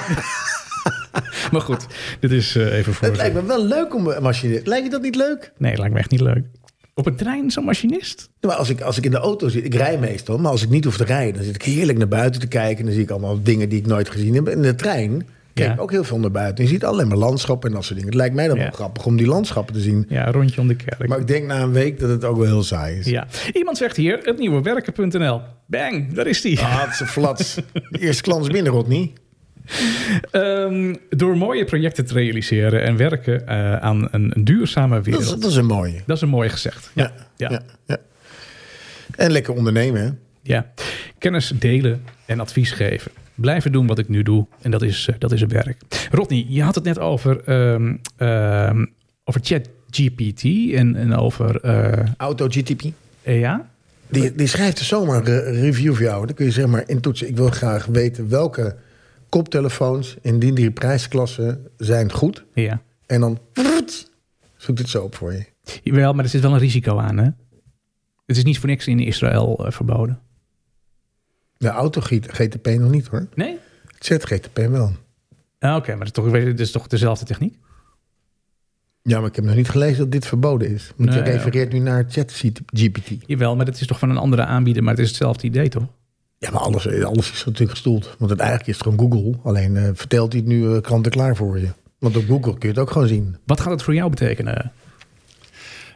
<laughs> maar goed, dit is eh, even voor... Het lijkt me wel leuk om een machinist... Lijkt je dat niet leuk? Nee, lijkt me echt niet leuk. Op een trein zo'n machinist? Maar als ik, als ik in de auto zit, ik rij meestal, maar als ik niet hoef te rijden, dan zit ik heerlijk naar buiten te kijken. En dan zie ik allemaal dingen die ik nooit gezien heb. In de trein kijk Ja. ik ook heel veel naar buiten. Je ziet alleen maar landschappen en dat soort dingen. Het lijkt mij dan Ja. wel grappig om die landschappen te zien. Ja, rondje om de kerk. Maar ik denk na een week dat het ook wel heel saai is. Ja. Iemand zegt hier, het nieuwe werken.nl. Bang, daar is die. Ah, het is een flats. <laughs> Klant is binnen, Rodney. <laughs> Ehm, door mooie projecten te realiseren en werken eh, aan een, een duurzame Dat is, wereld. dat is een mooie. Dat is een mooi gezegd. Ja. Ja. ja, ja. En lekker ondernemen, hè? Ja. Kennis delen en advies geven. Blijven doen wat ik nu doe. En dat is, eh, dat is een werk. Rodney, je had het net over, ehm ehm over ChatGPT en, en over eh Auto GTP. EA. Die, die schrijft er zomaar een re- review voor jou. Dan kun je zeg maar intoetsen. Ik wil graag weten welke koptelefoons in die drie prijsklassen zijn goed. Ja. En dan zoekt het zo op voor je. Jawel, maar er zit wel een risico aan, hè? Het is niet voor niks in Israël eh, verboden. De auto GTP nog niet hoor. Nee? Chat GTP wel. Ah, Oké, maar het is, toch, het is toch dezelfde techniek? Ja, maar ik heb nog niet gelezen dat dit verboden is. Want je refereert nu naar Chat GPT. Jawel, maar het is toch van een andere aanbieder, maar het is hetzelfde idee, toch? Ja, maar alles, alles is natuurlijk gestoeld. Want het eigenlijk is het gewoon Google. Alleen eh, vertelt hij het nu eh, kant en klaar voor je. Want op Google kun je het ook gewoon zien. Wat gaat het voor jou betekenen?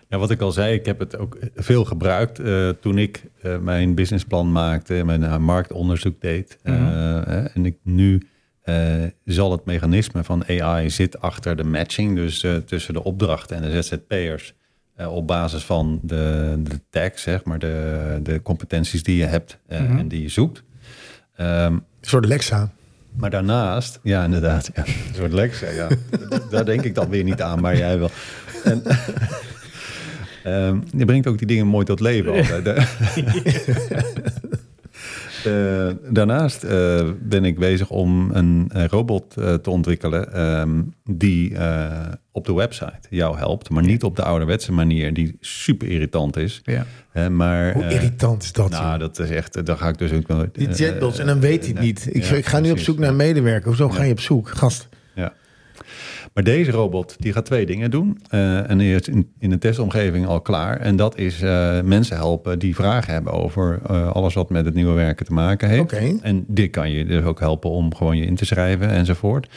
Ja, wat ik al zei, ik heb het ook veel gebruikt eh, toen ik eh, mijn businessplan maakte, mijn eh, marktonderzoek deed. Eh, eh, en ik nu eh, zal het mechanisme van AI zit achter de matching, dus eh, tussen de opdrachten en de ZZP'ers. Eh, op basis van de, de tags, zeg maar, de, de competenties die je hebt eh, en die je zoekt. Ehm, Een soort Lexa. maar daarnaast, ja, inderdaad, ja, een soort Lexa, ja. <laughs> Daar denk ik dan weer niet aan, maar jij wel. En, <laughs> ehm, je brengt ook die dingen mooi tot leven <laughs> altijd. Eh, daarnaast eh, ben ik bezig om een, robot eh, te ontwikkelen ehm, die eh, op de website jou helpt, maar niet op de ouderwetse manier die super irritant is. Ja. Hè, maar, Hoe eh, irritant is dat? joh? Nou, dat is echt, daar ga ik dus ook wel. Die chatbots, en dan weet hij het niet. Ik, ja, ik ga nu op zoek naar een medewerker. Hoezo ga je op zoek? Gast. Maar deze robot die gaat twee dingen doen. Eh, en die is in, in de testomgeving al klaar. En dat is eh, mensen helpen die vragen hebben over eh, alles wat met het nieuwe werken te maken heeft. En dit kan je dus ook helpen om gewoon je in te schrijven enzovoort.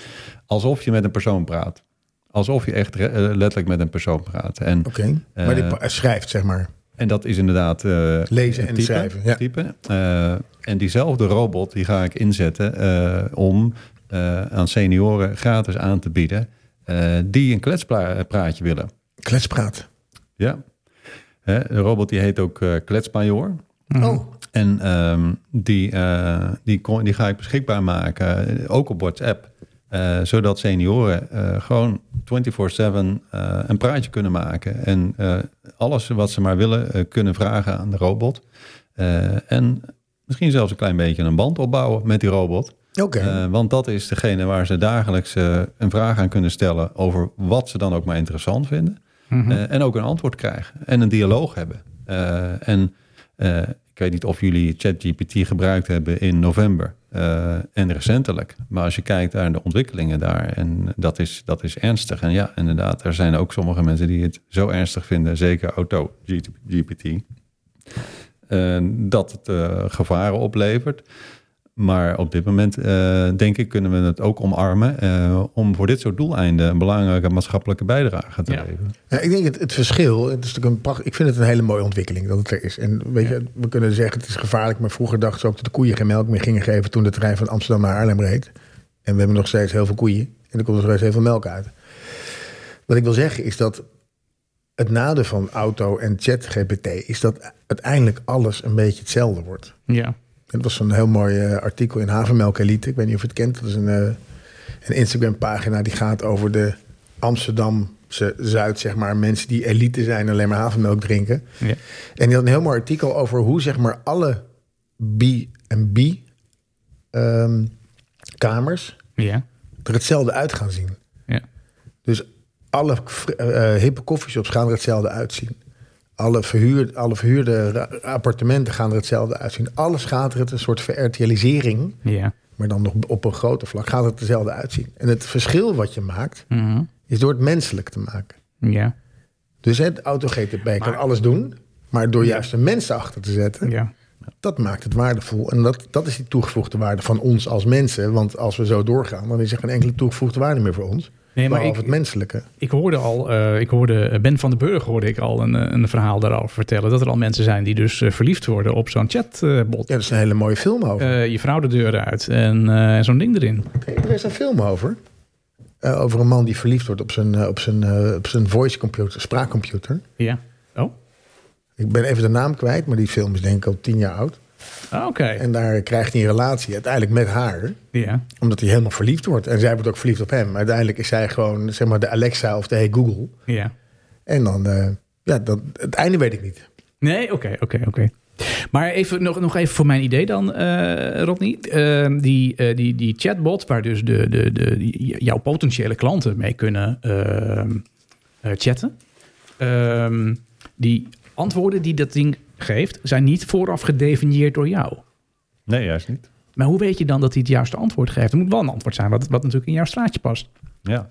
Alsof je met een persoon praat. Alsof je echt letterlijk met een persoon praat. Oké. maar die schrijft, zeg maar. en dat is inderdaad Lezen en schrijven, ja. typen. Eh, en diezelfde robot die ga ik inzetten om aan senioren gratis aan te bieden eh, die een kletspraatje willen. Kletspraat. Ja. Hè, de robot die heet ook eh Kletsmajor. Oh, En ehm, die, eh, die, kon, die ga ik beschikbaar maken, ook op WhatsApp. eh, zodat senioren eh, gewoon 24-7 eh, een praatje kunnen maken. En eh, alles wat ze maar willen eh, kunnen vragen aan de robot. Eh, en misschien zelfs een klein beetje een band opbouwen met die robot. Eh, want dat is degene waar ze dagelijks eh, een vraag aan kunnen stellen over wat ze dan ook maar interessant vinden. Eh, en ook een antwoord krijgen en een dialoog hebben. En ik weet niet of jullie ChatGPT gebruikt hebben in november en recentelijk. Maar als je kijkt naar de ontwikkelingen daar, en dat is, dat is ernstig. En ja, inderdaad, er zijn ook sommige mensen die het zo ernstig vinden, zeker auto-GPT, dat het gevaren oplevert. Maar op dit moment, eh, denk ik, kunnen we het ook omarmen eh, om voor dit soort doeleinden een belangrijke maatschappelijke bijdrage te Ja. leveren. Ja, ik denk het, het verschil, het is natuurlijk een pracht, ik vind het een hele mooie ontwikkeling dat het er is. En weet je, we kunnen zeggen het is gevaarlijk, maar vroeger dachten ze ook dat de koeien geen melk meer gingen geven toen de trein van Amsterdam naar Arnhem reed. En we hebben nog steeds heel veel koeien en er komt nog steeds heel veel melk uit. Wat ik wil zeggen is dat het nadeel van auto en chat GPT is dat uiteindelijk alles een beetje hetzelfde wordt. Ja. Het was een heel mooi eh, artikel in Havermelk Elite. Ik weet niet of je het kent. Dat is een, eh, een Instagram pagina die gaat over de Amsterdamse Zuid, zeg maar. Mensen die elite zijn en alleen maar havermelk drinken. Ja. En die had een heel mooi artikel over hoe zeg maar alle B&B ehm, kamers Ja. er hetzelfde uit gaan zien. Ja. Dus alle eh, hippe koffieshops gaan er hetzelfde uitzien. Alle, verhuur, alle verhuurde appartementen gaan er hetzelfde uitzien. Alles gaat er het een soort verertialisering, Ja. maar dan nog op een groter vlak, gaat het hetzelfde uitzien. En het verschil wat je maakt, Mhm. is door het menselijk te maken. Ja. Dus het auto-GTP kan alles doen, maar door juist een mens achter te zetten, Ja. dat maakt het waardevol. En dat, dat is die toegevoegde waarde van ons als mensen. Want als we zo doorgaan, dan is er geen enkele toegevoegde waarde meer voor ons. Nee, maar ik- het menselijke. Ik hoorde al, eh, ik hoorde Ben van den Burg hoorde ik al een, eh, een verhaal daarover vertellen. Dat er al mensen zijn die dus eh, verliefd worden op zo'n chatbot. Ja, dat is een hele mooie film over. Eh, je vrouw de deur uit en eh, zo'n ding erin. Er is een film over. Eh, over een man die verliefd wordt op zijn, eh, op zijn, eh, op zijn voice computer, spraakcomputer. Ja. Oh, Ik ben even de naam kwijt, maar die film is denk ik al tien jaar oud. Ah, oké. En daar krijgt hij een relatie uiteindelijk met haar. Ja. Omdat hij helemaal verliefd wordt. En zij wordt ook verliefd op hem. Maar uiteindelijk is zij gewoon zeg maar de Alexa of de Hey Google. Ja. En dan, eh, ja, dat, het einde weet ik niet. Nee, oké, oké, oké. Maar even, nog, nog even voor mijn idee dan, eh Rodney. Eh, die, eh, die, die chatbot, waar dus de, de, de, die- jouw potentiële klanten mee kunnen ehm, eh, chatten. Ehm, die antwoorden die dat ding geeft, zijn niet vooraf gedefinieerd door jou. Nee, juist niet. Maar hoe weet je dan dat hij het juiste antwoord geeft? Er moet wel een antwoord zijn wat, wat natuurlijk in jouw straatje past. Ja.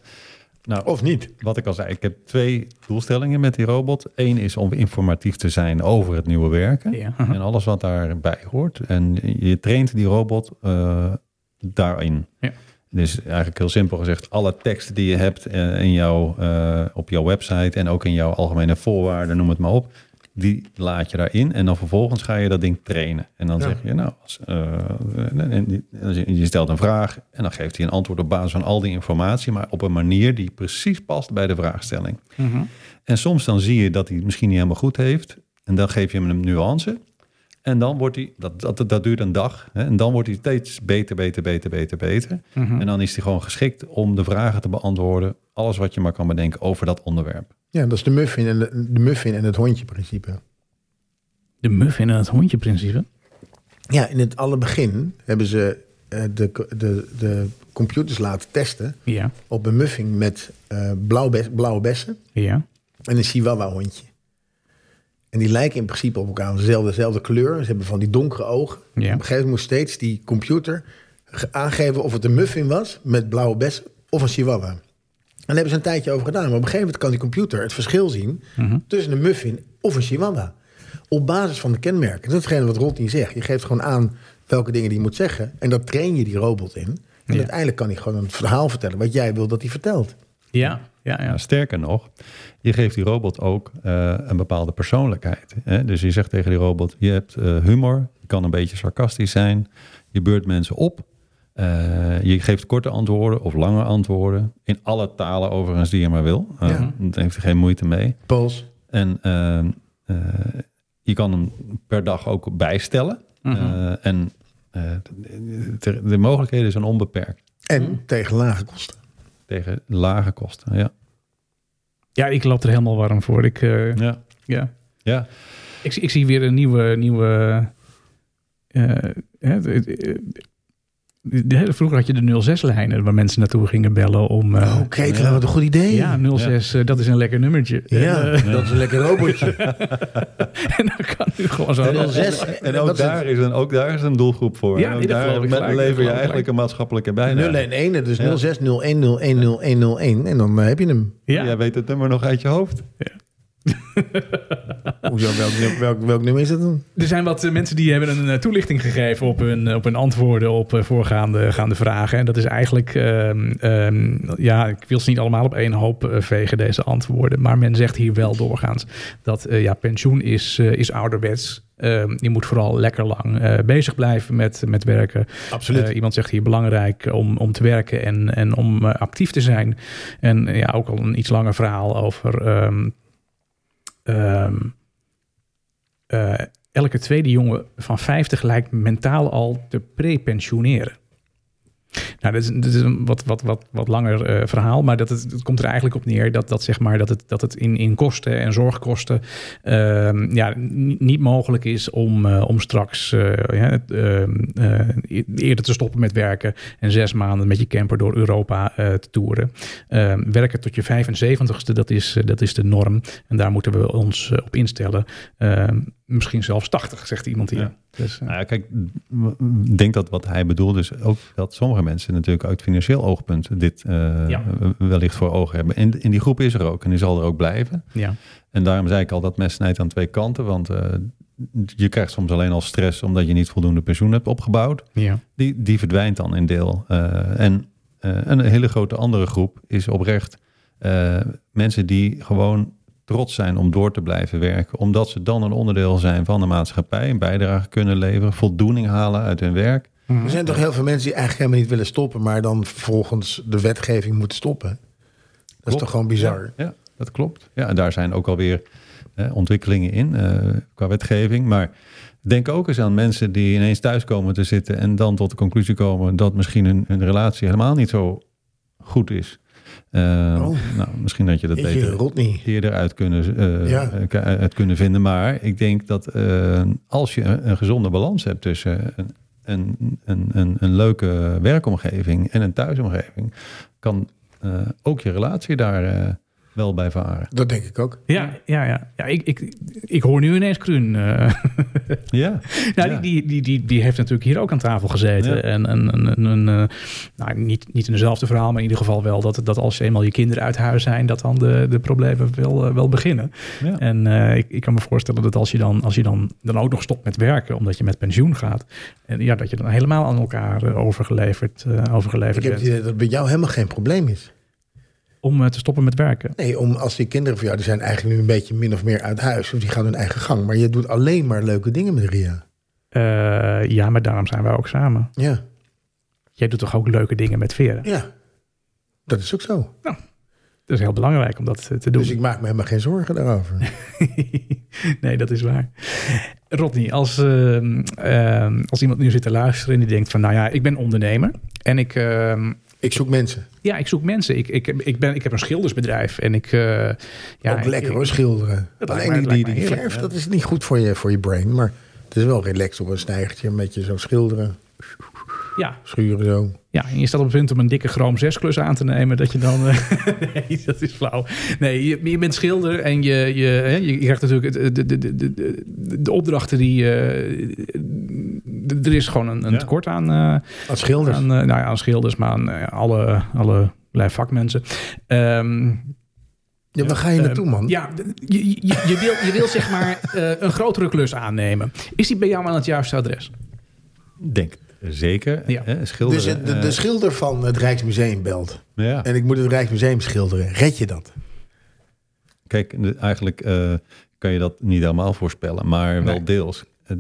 Nou, Of niet. wat ik al zei, ik heb twee doelstellingen met die robot. Eén is om informatief te zijn over het nieuwe werken Ja. en alles wat daarbij hoort. En je traint die robot eh, daarin. Ja. Dus eigenlijk heel simpel gezegd, alle teksten die je hebt eh, in jouw, eh, op jouw website en ook in jouw algemene voorwaarden, noem het maar op, die laat je daarin en dan vervolgens ga je dat ding trainen. En dan Ja. zeg je, nou, als, eh, en je stelt een vraag en dan geeft hij een antwoord op basis van al die informatie, maar op een manier die precies past bij de vraagstelling. Mhm. En soms dan zie je dat hij het misschien niet helemaal goed heeft. En dan geef je hem een nuance. En dan wordt hij, dat, dat, dat duurt een dag. Hè, en dan wordt hij steeds beter, beter, beter, beter, beter. Mhm. En dan is hij gewoon geschikt om de vragen te beantwoorden. Alles wat je maar kan bedenken over dat onderwerp. Ja, dat is de muffin en, de, de muffin en het hondje principe. De muffin en het hondje principe. Ja, in het allerbegin hebben ze eh, de, de, de computers laten testen Ja, op een muffing met eh, blauwe, blauwe bessen ja, en een chihuahua-hondje. En die lijken in principe op elkaar, dezelfde, dezelfde kleur. Ze hebben van die donkere ogen. Ja. Op een gegeven moment moest steeds die computer ge- aangeven of het een muffin was met blauwe bessen of een chihuahua. En daar hebben ze een tijdje over gedaan. Maar op een gegeven moment kan die computer het verschil zien Mhm. tussen een muffin of een chihuahua. Op basis van de kenmerken. Dat is hetgene wat Rodney zegt. Je geeft gewoon aan welke dingen die moet zeggen. En daar train je die robot in. En Ja. uiteindelijk kan hij gewoon een verhaal vertellen wat jij wil dat hij vertelt. ja, ja, ja. Ja, sterker nog, je geeft die robot ook eh, een bepaalde persoonlijkheid. Hè? Dus je zegt tegen die robot, je hebt eh, humor, je kan een beetje sarcastisch zijn, je beurt mensen op, eh, je geeft korte antwoorden of lange antwoorden, in alle talen overigens die je maar wil. Uh, Ja. Daar heeft er geen moeite mee. Pols. En eh, eh, je kan hem per dag ook bijstellen. Mhm. Eh, en eh, de, de mogelijkheden zijn onbeperkt En tegen lage kosten. tegen lage kosten. Ja, Ja, ik loop er helemaal warm voor. Ik, eh, ja. ja. ja. ik, zie- ik zie weer een nieuwe... nieuwe eh, hè, vroeger had je de 06-lijnen waar mensen naartoe gingen bellen om... eh, oh, Ketelaar, wat een goed idee. ja, 06, eh, dat is een lekker nummertje. Ja, eh, dat is een lekker robotje. <laughs> en dan kan nu gewoon zo... En 06, En ook daar, is een, ook daar is een doelgroep voor. Ja, en ook daar met- lever je eigenlijk een maatschappelijke bijdrage. 0 en 1, dus Ja. 06 01 01 01 01 en dan heb je hem. Ja, Jij weet het nummer nog uit je hoofd. <laughs> Hoezo, welk, welk, welk nummer is het dan? Er zijn wat eh, mensen die hebben een eh, toelichting gegeven op hun, eh, op hun antwoorden op voorgaande gaande vragen. En dat is eigenlijk, ehm, ehm, ja, ik wil ze niet allemaal op één hoop vegen, deze antwoorden. Maar men zegt hier wel doorgaans dat ja, pensioen is, is ouderwets. Ehm, je moet vooral lekker lang bezig blijven met, met werken. Absoluut. Iemand zegt hier belangrijk om, om te werken en, en om actief te zijn. En ja, ook al een iets langer verhaal over. Ehm, eh, elke tweede jongen van 50 lijkt mentaal al te prepensioneren. Nou, dat is, een wat, wat, wat, wat langer eh, verhaal, maar dat het, komt er eigenlijk op neer dat, dat, zeg maar, dat het, dat het in, in kosten en zorgkosten ehm, ja, ni- niet mogelijk is om, eh, om straks eh, ehm, eh, eerder te stoppen met werken en zes maanden met je camper door Europa te toeren. Ehm, werken tot je 75ste, dat is, dat is de norm. En daar moeten we ons op instellen. Misschien zelfs 80, zegt iemand hier. Ja. Dus, eh, Nou ja, kijk, ik denk dat wat hij bedoelt is ook dat sommige mensen natuurlijk uit financieel oogpunt dit Ja. wellicht voor ogen hebben. En in die groep is er ook en die zal er ook blijven. ja. En daarom zei ik al dat mes snijdt aan twee kanten, want eh, je krijgt soms alleen al stress omdat je niet voldoende pensioen hebt opgebouwd. Ja. Die, die verdwijnt dan in deel. En een hele grote andere groep is oprecht mensen die gewoon trots zijn om door te blijven werken. Omdat ze dan een onderdeel zijn van de maatschappij, een bijdrage kunnen leveren, voldoening halen uit hun werk. Er zijn toch heel veel mensen die eigenlijk helemaal niet willen stoppen, maar dan volgens de wetgeving moeten stoppen. Dat is toch gewoon bizar. Ja, dat klopt. Ja, en daar zijn ook alweer eh, ontwikkelingen in eh, qua wetgeving. Maar denk ook eens aan mensen die ineens thuis komen te zitten en dan tot de conclusie komen dat misschien hun, hun relatie helemaal niet zo goed is. Eh, Oh. Nou, misschien dat je dat beter eerder uit kunnen, Ja. uit kunnen vinden. Maar ik denk dat als je een, een gezonde balans hebt tussen een, een, een, een, leuke werkomgeving en een thuisomgeving, kan ook je relatie daar wel bij varen. Dat denk ik ook. Ja, ja, ja. ja ik, ik, ik hoor nu ineens Kruun. eh. <laughs> Ja, nou, Ja. die, die, die, die heeft natuurlijk hier ook aan tafel gezeten. Ja. En, en, en, en, en, eh, nou, niet, niet in dezelfde verhaal, maar in ieder geval wel dat, dat als eenmaal je kinderen uit huis zijn, dat dan de, de problemen wel, eh, wel beginnen. ja. En eh, ik, ik kan me voorstellen dat als je, dan, als je dan, dan ook nog stopt met werken, omdat je met pensioen gaat, en ja, dat je dan helemaal aan elkaar eh, overgeleverd, eh, Ik overgeleverd heb het bent. idee dat het bij jou helemaal geen probleem is. Om eh, te stoppen met werken. Nee, om, als die kinderen van jou, die zijn eigenlijk nu een beetje min of meer uit huis. Of die gaan hun eigen gang. Maar je doet alleen maar leuke dingen met Ria. Eh, ja, maar daarom zijn wij ook samen. Ja, Jij doet toch ook leuke dingen met Veren? ja. Dat is ook zo. Dat is heel belangrijk om dat eh, te doen. Dus ik maak me helemaal geen zorgen daarover. <laughs> nee, dat is waar. Rodney, als, ehm, ehm, als iemand nu zit te luisteren en die denkt van... nou ja, ik ben ondernemer en ik... Ik zoek mensen. ja, ik zoek mensen. Ik, ik, ik, ben, ik heb een schildersbedrijf en ik... eh, ja, ook lekker ik- hoor, schilderen. Alleen die, die, die verf, dat is niet goed voor je, voor je brain. Maar Het is wel relaxed op een stijgertje, een beetje zo schilderen, Ja, schuren zo. Ja, en je staat op het punt om een dikke Chrome 6 klus aan te nemen. Dat je dan. eh, <laughs> nee, dat is flauw. Nee, je, je bent schilder en je, je, je krijgt natuurlijk de, de, de, de, de opdrachten die. Er is gewoon een, een Ja. tekort aan, eh, Als schilders. aan, eh, nou ja, aan schilders, maar aan eh, alle, alle vakmensen. Ehm, ja, waar ga je naartoe, man? ja, je, je, je, wil, je wil zeg maar <laughs> eh, een grotere klus aannemen. Is die bij jou aan het juiste adres? Denk zeker. Ja. Hè, Dus de, de schilder van het Rijksmuseum belt. ja. En ik moet het Rijksmuseum schilderen. Red je dat? Kijk, eigenlijk eh, kan je dat niet helemaal voorspellen, maar wel Nee. deels. Eh,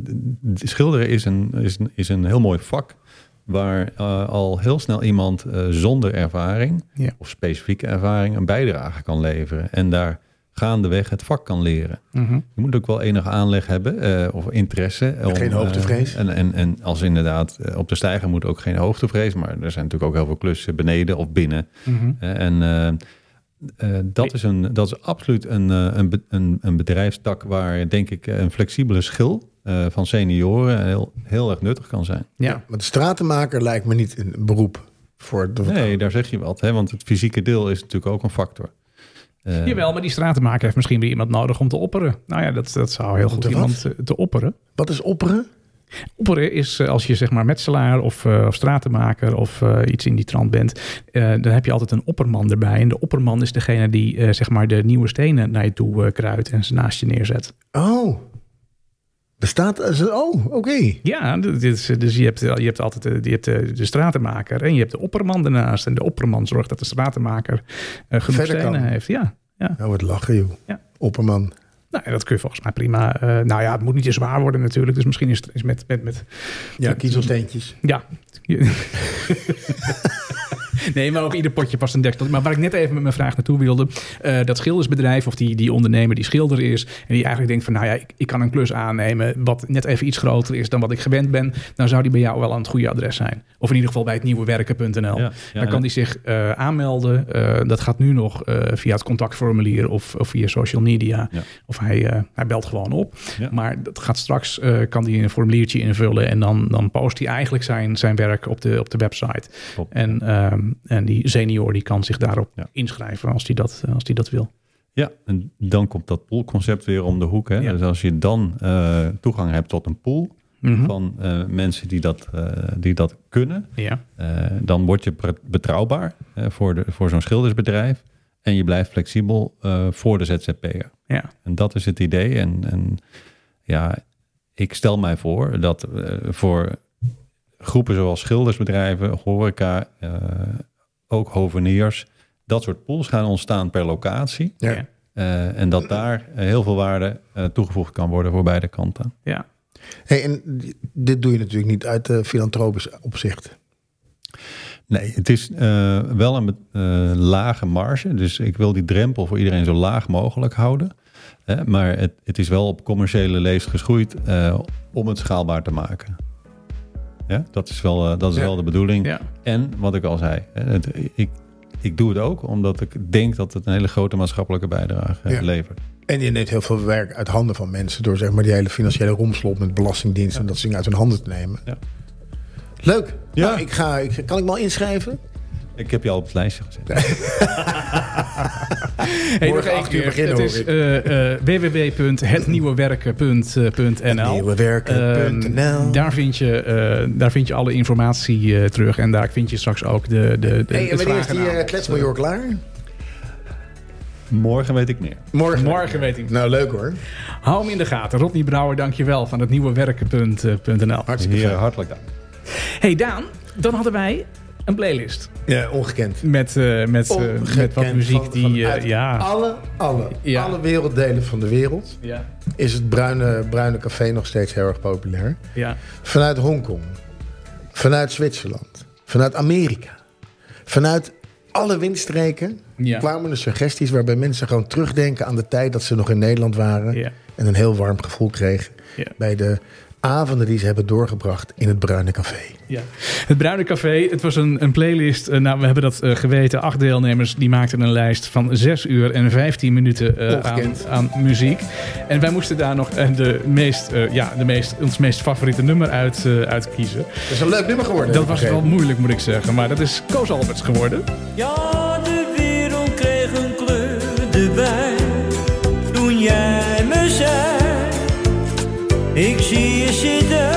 Schilderen is een, is een, is een heel mooi vak waar eh, al heel snel iemand eh, zonder ervaring Ja. of specifieke ervaring een bijdrage kan leveren. En daar gaandeweg het vak kan leren. Mhm. Je moet ook wel enige aanleg hebben of interesse. om, Geen hoogtevrees. en, en, en als inderdaad op de stijger moet ook geen hoogtevrees. Maar er zijn natuurlijk ook heel veel klussen beneden of binnen. Mhm. En dat, is een, dat is absoluut een, een, be- een, een bedrijfstak waar denk ik een flexibele schil eh, van senioren heel, heel erg nuttig kan zijn. Ja. Maar de stratenmaker lijkt me niet een beroep voor de Nee, daar zeg je wat. Hè? Want het fysieke deel is natuurlijk ook een factor. Eh, Jawel, maar die stratenmaker heeft misschien weer iemand nodig om te opperen. Nou ja, dat, dat zou heel goed te iemand eh, te opperen. Wat is opperen? Opperen is als je zeg maar metselaar of, eh, of stratenmaker of eh, iets in die trant bent. eh, dan heb je altijd een opperman erbij. En de opperman is degene die eh, zeg maar de nieuwe stenen naar je toe eh, kruidt en ze naast je neerzet. Oh. Bestaat... als- Oh, oké. Ja, eh, dus je hebt, je hebt altijd eh, je hebt, eh, de stratenmaker en je hebt de opperman ernaast. En de opperman zorgt dat de stratenmaker eh, genoeg stenen heeft. Ja, ja. Nou, wat lachen, joh. Ja. Opperman. Nou, dat kun je volgens mij prima. eh, nou ja, het moet niet te zwaar worden natuurlijk. Dus misschien is het is met, met, met Ja, kiezelsteentjes. Ja. <laughs> Nee, maar op ieder potje past een deksel. Maar waar ik net even met mijn vraag naartoe wilde. eh, dat schildersbedrijf of die, die ondernemer die schilder is. En die eigenlijk denkt van nou ja, ik, ik kan een klus aannemen. Wat net even iets groter is dan wat ik gewend ben. Dan zou die bij jou wel aan het goede adres zijn. Of in ieder geval bij het nieuwe werken.nl. Ja, ja, dan kan die zich eh, aanmelden. Eh, dat gaat nu nog via het contactformulier of, of via social media. Ja. Of hij, hij belt gewoon op. Maar dat gaat straks, kan hij een formuliertje invullen. En dan, dan post hij eigenlijk zijn, zijn werk op de, op de website. En, ehm, en die senior die kan zich daarop Ja. inschrijven als hij dat, als die dat wil. Ja, en dan komt dat poolconcept weer om de hoek. Hè? Ja. Dus als je dan eh, toegang hebt tot een pool Mhm. van eh, mensen die dat, eh, die dat kunnen, Ja, dan word je betrouwbaar voor, de, voor zo'n schildersbedrijf. En je blijft flexibel voor de ZZP'er. ja, En dat is het idee. En, en ja, ik stel mij voor dat voor groepen zoals schildersbedrijven, horeca, eh, ook hoveniers, dat soort pools gaan ontstaan per locatie. Ja. Eh, en dat daar heel veel waarde eh, toegevoegd kan worden voor beide kanten. ja. Hey, en dit doe je natuurlijk niet uit filantropisch opzicht. Nee, het is eh, wel een eh, lage marge. Dus ik wil die drempel voor iedereen zo laag mogelijk houden. Hè, maar het, het is wel op commerciële leest geschoeid eh, om het schaalbaar te maken. Ja, dat is wel, eh, dat is Ja. wel de bedoeling. ja. En wat ik al zei, het, ik, ik doe het ook omdat ik denk dat het een hele grote maatschappelijke bijdrage levert. En je neemt heel veel werk uit handen van mensen... door zeg maar die hele financiële romslop met belastingdienst... en dat soort dingen uit hun handen te nemen. Ja. Leuk. Ja. Nou, ik ga, ik, kan ik me al inschrijven? Ik heb je al op het lijstje gezet. <laughs> Hey, nog Morgen één acht uur keer. beginnen, Het is eh, eh, www.hetnieuwewerken.nl Nieuwewerken.nl. Daar, vind je, eh, daar vind je alle informatie eh, terug. En daar vind je straks ook de, de, de Hey, en wanneer is die uh, kletsmajor klaar? Morgen weet ik meer. Morgen. Morgen weet ik. Nou, leuk hoor. Hou hem in de gaten. Rodney Brouwer, dankjewel van het nieuwe werken.nl. Hartstikke hartelijk dank. Hey Daan, dan hadden wij een playlist. Ja, ongekend. Met, eh, met, eh, met wat muziek van- die... vanuit ja. Alle, alle, Ja. alle werelddelen van de wereld... Ja, is het bruine, bruine café nog steeds heel erg populair. ja, Vanuit Hongkong. Vanuit Zwitserland. Vanuit Amerika. Vanuit alle windstreken Ja. kwamen er suggesties waarbij mensen gewoon terugdenken aan de tijd dat ze nog in Nederland waren. En een heel warm gevoel kregen bij de avonden die ze hebben doorgebracht in het Bruine Café. Ja. Het Bruine Café, het was een, een playlist. Uh, nou, we hebben dat uh, geweten. Acht deelnemers die maakten een lijst van 6 uur en 15 minuten uh, aan, aan, muziek. En wij moesten daar nog de meest, ja, de meest, ons meest favoriete nummer uit, uit kiezen. Dat is een leuk nummer geworden. Dat was wel moeilijk, moet ik zeggen. Maar dat is Koos Alberts geworden. Ja, ik zie je zitten.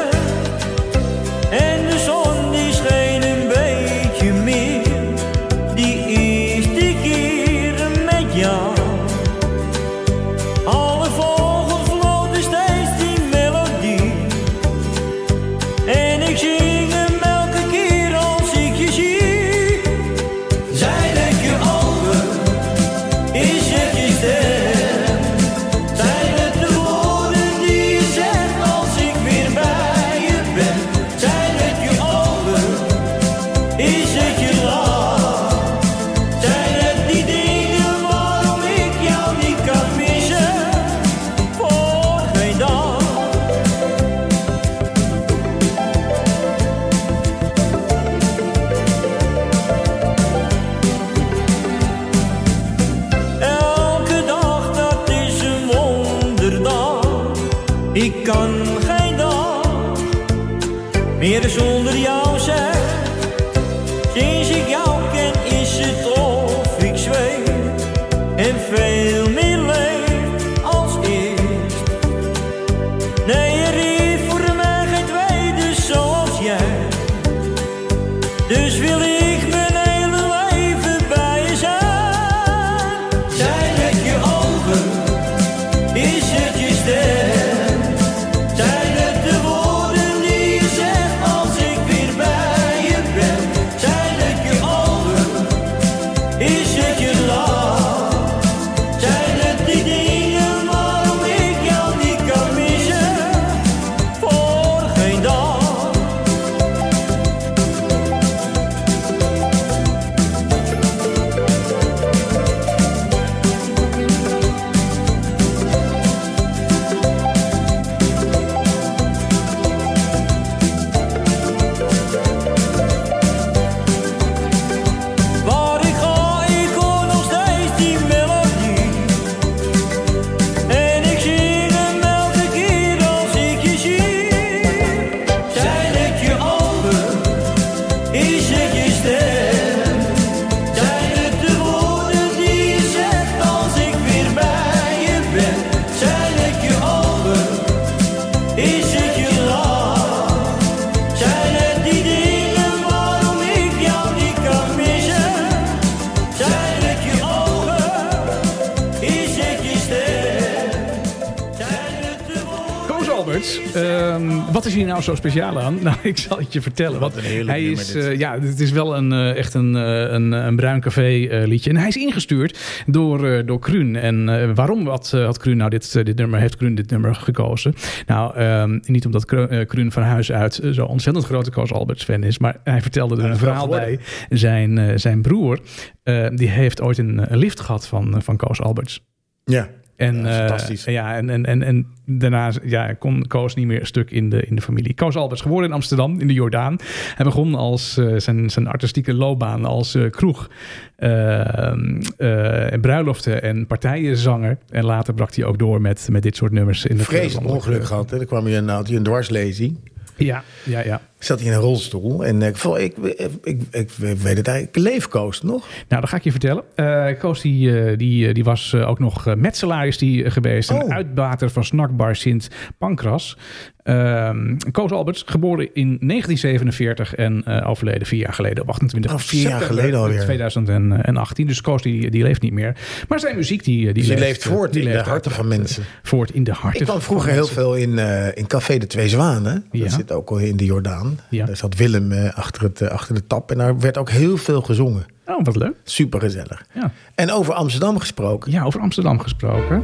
Zo speciaal aan? <laughs> Nou, ik zal het je vertellen. Want een heerlijk hij is, eh, ja, het is wel een, eh, echt een, eh, een, een bruin café eh, liedje. En hij is ingestuurd door, eh, door Kruun. En eh, waarom had, eh, had Kruun nou dit, dit nummer, heeft Kruun dit nummer gekozen? Nou, ehm, niet omdat Kru- Kruun van huis uit zo ontzettend grote Koos Alberts fan is. Maar hij vertelde er een verhaal bij. Zijn, eh, zijn broer, eh, die heeft ooit een, een lift gehad van, van Koos Alberts. Ja, En, Ja, eh, fantastisch. ja, en, en, en, en daarna ja, kon Koos niet meer een stuk in de, in de familie. Koos Alberts, geboren in Amsterdam, in de Jordaan. Hij begon als, eh, zijn, zijn artistieke loopbaan als eh, kroeg, en bruiloften en partijenzanger. En later brak hij ook door met, met dit soort nummers. In de vreselijk ongeluk gehad. Hè. Er kwam hier een, had hij een dwarslesie. Ja, ja, ja. Zat hij in een rolstoel. En eh, ik, ik, ik, ik, weet het eigenlijk. Leefkoos nog. Nou, dat ga ik je vertellen. Eh Koos die, eh, die, die was ook nog uh, metselaar is die, geweest. Een Oh. uitbater van snackbar Sint Pancras. Ehm, Koos Alberts, geboren in 1947 en eh, overleden vier jaar geleden op 28 Oh, vier jaar geleden alweer. 2018. Dus Koos die, die leeft niet meer. Maar zijn muziek die, die, Dus leeft, leeft voort die in de harten van mensen. Voort in de harten Ik kwam vroeger heel veel in, in Café de Twee Zwanen. Ja. Dat zit ook al in de Jordaan. Ja. Daar zat Willem eh, achter, het, eh, achter de tap. En daar werd ook heel veel gezongen. Oh, wat leuk. Super gezellig. Ja. En over Amsterdam gesproken. ja, over Amsterdam gesproken.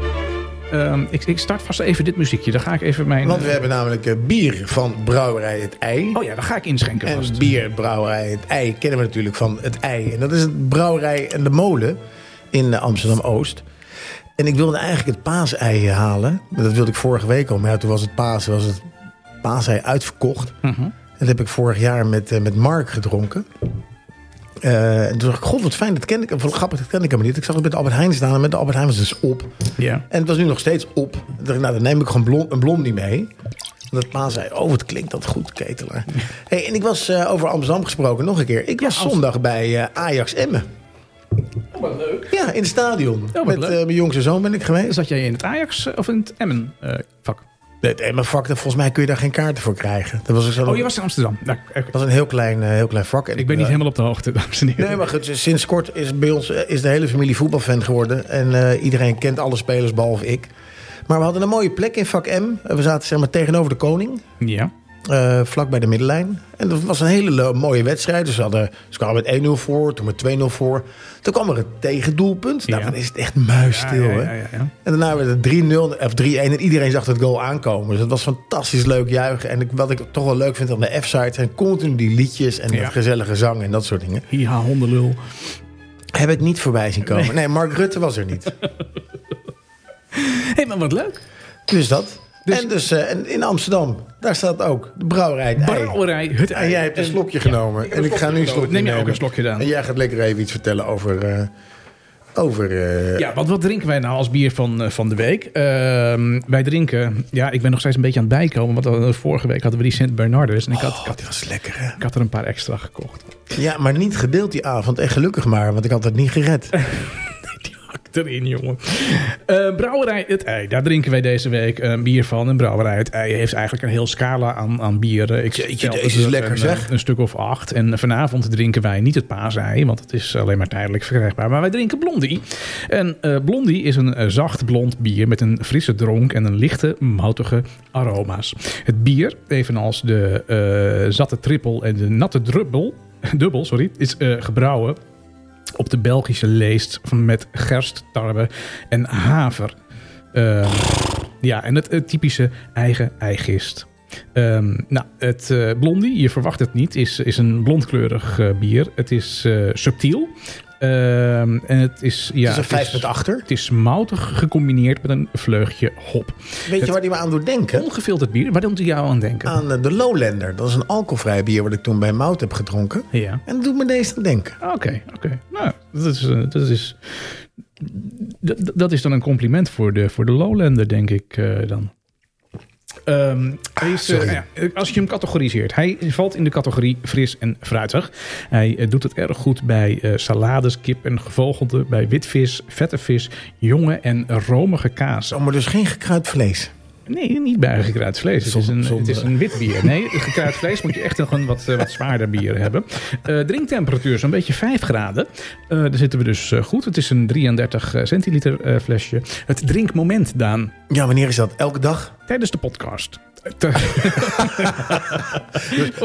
Ehm, ik, ik start vast even dit muziekje. Dan ga ik even mijn... Want we hebben namelijk eh, bier van Brouwerij Het Ei. Oh ja, dan ga ik inschenken En vast. bierbrouwerij Het Ei kennen we natuurlijk van Het Ei. En dat is het brouwerij en de molen in eh, Amsterdam-Oost. En ik wilde eigenlijk het paasei halen. Dat wilde ik vorige week al. Maar ja, toen was het paas, was het paasei uitverkocht. Mhm. Dat heb ik vorig jaar met, eh, met Mark gedronken. Eh, en toen dacht ik, god, wat fijn, dat ken ik. Wat grappig, dat ken ik helemaal niet. Ik zag het met de Albert Heijn staan en met de Albert Heijn was het dus op. Ja. En het was nu nog steeds op. Dacht ik, nou, dan neem ik gewoon blond, een blondie mee. Dat pa zei, oh, wat klinkt dat goed, ketelaar. <laughs> Hey, en ik was eh, over Amsterdam gesproken nog een keer. Ik was zondag bij Ajax Emmen. Oh, wat leuk. Ja, in het stadion. wat met mijn jongste zoon ben ik geweest. Zat jij in het Ajax of in het Emmen vak? Het Emmen-vak, daar- volgens mij kun je daar geen kaarten voor krijgen. Dat was, ook zo, Oh, je was in Amsterdam. Nou, dat was een heel klein, eh, heel klein vak. En Ik ben niet eh, helemaal op de hoogte, <laughs> dames en heren. Nee, maar goed, sinds kort is bij ons eh, is de hele familie voetbalfan geworden. En iedereen kent alle spelers, behalve ik. Maar we hadden een mooie plek in vak M. We zaten zeg maar, tegenover de koning. Ja. Eh, vlak bij de middenlijn. En dat was een hele le- mooie wedstrijd. Dus ze, hadden, ze kwamen met 1-0 voor, toen met 2-0 voor. Toen kwam er een tegendoelpunt. Nou, Ja. dan is het echt muisstil, ja, ja, hè? ja, ja. En daarna werd het 3-0 of 3-1 en iedereen zag het goal aankomen. Dus het was fantastisch leuk juichen. En ik, wat ik toch wel leuk vind aan de F-site zijn continu die liedjes en Ja. dat gezellige zang en dat soort dingen. Hiha, hondenlul. Heb ik niet voorbij zien komen. Nee, Mark Rutte was er niet. Hé, <laughs> hey, maar wat leuk. Dus dat. Dus- en, dus, eh, en in Amsterdam, daar staat ook de brouwerij het Ei. Brouwerij, En jij hebt een slokje genomen. en ik ga nu een slokje Neem jij ook een slokje dan? En jij gaat lekker even iets vertellen over... eh, over eh, Ja, want wat drinken wij nou als bier van, van de week? Ehm, wij drinken... Ja, ik ben nog steeds een beetje aan het bijkomen. Want vorige week hadden we die Sint Bernardus. En ik had, ik, Oh, had, die was lekker, hè? ik had er een paar extra gekocht. Ja, maar niet gedeeld die avond. En gelukkig maar, want ik had het niet gered. <laughs> Erin, jongen. Eh, brouwerij Het Ei. Daar drinken wij deze week een bier van. En Brouwerij Het Ei heeft eigenlijk een heel scala aan, aan bieren. Ik Jeetje, deze is er lekker, een, zeg. Een stuk of acht. En vanavond drinken wij niet het paasei. Want het is alleen maar tijdelijk verkrijgbaar. Maar wij drinken Blondie. En eh, Blondie is een eh, zacht blond bier met een frisse dronk en een lichte moutige aroma's. Het bier, evenals de eh, zatte trippel en de natte drubbel, <laughs> dubbel, sorry, is eh, gebrouwen op de Belgische leest met gerst, tarwe en haver. Ehm, ja, en het, typische eigen eigist. Ehm, nou, het eh, blondie, je verwacht het niet, is, is een blondkleurig eh, bier. Het is eh, subtiel. Ehm, en het is, ja, het is een vijf met achter. het is moutig gecombineerd met een vleugje hop. Weet je waar die me aan doet denken? Ongefilterd bier, waar doet hij jou aan denken? Aan eh, de Lowlander. Dat is een alcoholvrij bier wat ik toen bij Mout heb gedronken. Ja. En dat doet me deze aan denken. Oké, oké. Nou, dat is, eh, dat is, dat, dat is dan een compliment voor de, voor de Lowlander, denk ik eh, dan. Ehm, hij is, eh, als je hem categoriseert, hij valt in de categorie fris en fruitig. Hij eh, doet het erg goed bij eh, salades, kip en gevogelte, bij witvis, vette vis, jonge en romige kaas. Oh, maar dus geen gekruid vlees. Nee, niet bij gekruid vlees. Het is, een, het is een wit bier. Nee, gekruid vlees moet je echt nog een wat, eh, wat zwaarder bier hebben. Eh, drinktemperatuur zo'n beetje 5 graden. Eh, daar zitten we dus goed. Het is een 33 centiliter flesje. Het drinkmoment, Daan, Ja, wanneer is dat? Elke dag? tijdens de podcast. <laughs> Te-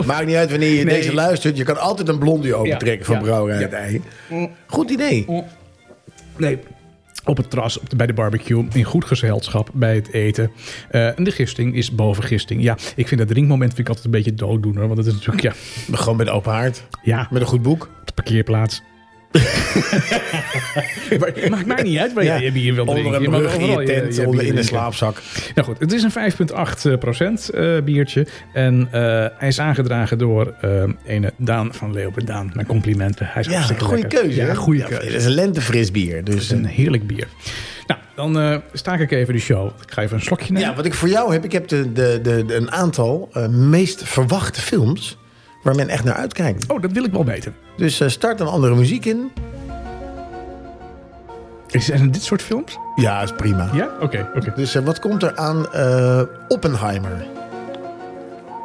Maakt niet uit wanneer je Nee. deze luistert. Je kan altijd een blondie opentrekken van ja, Brouwerij ja. Goed idee. nee, op het terras, de- bij de barbecue, in goed gezelschap, bij het eten. Eh, en de gisting is boven gisting. Ja, ik vind dat drinkmoment vind ik altijd een beetje dooddoener. Want het is natuurlijk, ja, Gewoon met open haard. ja Met een goed boek. op de parkeerplaats. <laughs> Maakt mij niet uit waar Ja. je bier wil drinken. Onder Je een brug in je tent, onder in de slaapzak. Nou goed, het is een 5,8 procent eh, biertje. En eh, hij is aangedragen door eh ene Daan van Leeuwen. Daan, mijn complimenten. Hij is Ja, hartstikke goede lekker. keuze. Ja, goede keuze. Het is een lentefris bier. Het Dus, is een heerlijk bier. Nou, dan eh staak ik even de show. Ik ga even een slokje nemen. ja, wat ik voor jou heb. Ik heb de, de, de, de- een aantal eh, meest verwachte films... waar men echt naar uitkijkt. Oh, dat wil ik wel weten. Dus eh, start een andere muziek in. Is zijn dit soort films? Ja, is prima. Ja? Oké, oké. Dus eh, wat komt er aan? eh, Oppenheimer.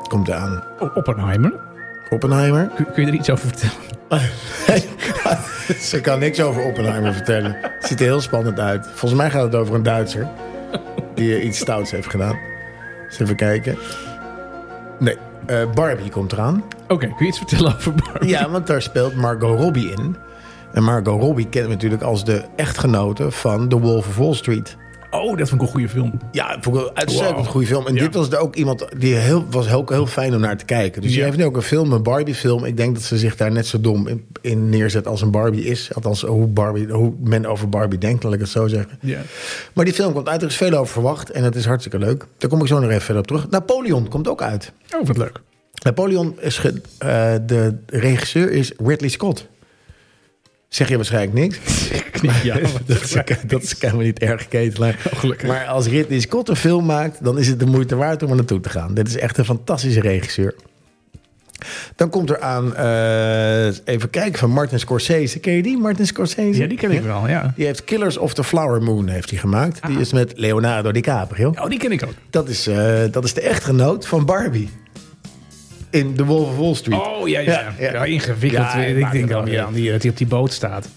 Komt er aan. Oh, Oppenheimer. Oppenheimer. Kun, kun je er iets over vertellen? <laughs> Ze kan niks over Oppenheimer vertellen. Het ziet er heel spannend uit. Volgens mij gaat het over een Duitser. Die eh, iets stouts heeft gedaan. Eens even kijken. Nee, Barbie komt eraan. Oké, kun je iets vertellen over Barbie? Ja, want daar speelt Margot Robbie in. En Margot Robbie kennen we natuurlijk als de echtgenote van The Wolf of Wall Street. Oh, dat vond ik een goede film. Ja, vond ik een uitstekend Wow. goede film. En Ja. dit was er ook iemand die heel, was heel, heel fijn om naar te kijken. Dus die Ja. heeft nu ook een film, een Barbie-film. Ik denk dat ze zich daar net zo dom in, in neerzet als een Barbie is. Althans, hoe, Barbie, hoe men over Barbie denkt, laat ik het zo zeggen. Ja. Maar die film komt uit, er is veel over verwacht. En het is hartstikke leuk. Daar kom ik zo nog even verder op terug. Napoleon komt ook uit. Oh, wat leuk. Napoleon is ge- eh, de regisseur is Ridley Scott. Zeg je waarschijnlijk niks. <laughs> Ja, <laughs> dat, is, <laughs> dat is helemaal niet erg ketelaar. gelukkig. maar als Ridley Scott een film maakt, dan is het de moeite waard om er naartoe te gaan. Dit is echt een fantastische regisseur. Dan komt er aan, eh, even kijken, van Martin Scorsese. Ken je die, Martin Scorsese? Ja, die ken ik wel, ja. Die heeft Killers of the Flower Moon heeft hij gemaakt. Die is met Leonardo DiCaprio. Oh, die ken ik ook. Dat is, eh, dat is de echtgenoot van Barbie. In The Wolf of Wall Street. Oh, ja, ja. Ja, ja. ja. ingewikkeld. Ik denk het dan ja, die, die op die boot staat.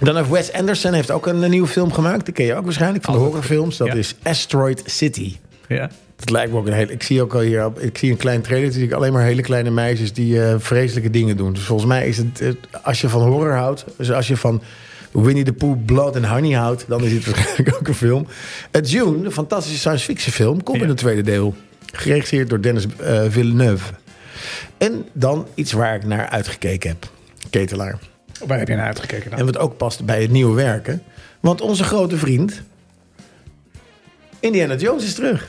Dan heeft Wes Anderson heeft ook een, een nieuwe film gemaakt. Die ken je ook waarschijnlijk van de Altijd. horrorfilms. Dat is Asteroid City. Ja. Dat lijkt me ook een hele. Ik zie ook al hier. op- Ik zie een klein trailer. zie ik alleen maar hele kleine meisjes die eh, vreselijke dingen doen. Dus volgens mij is het. eh, Als je van horror houdt. Dus als je van Winnie the Pooh, Blood and Honey houdt. dan is het <laughs> waarschijnlijk ook een film. Uh, Dune, een fantastische science fiction film. komt Ja. in het tweede deel. Geregisseerd door Dennis eh, Villeneuve. En dan iets waar ik naar uitgekeken heb. Ketelaar. Waar heb je naar uitgekeken dan? En wat ook past bij het nieuwe werken. Want onze grote vriend. Indiana Jones is terug.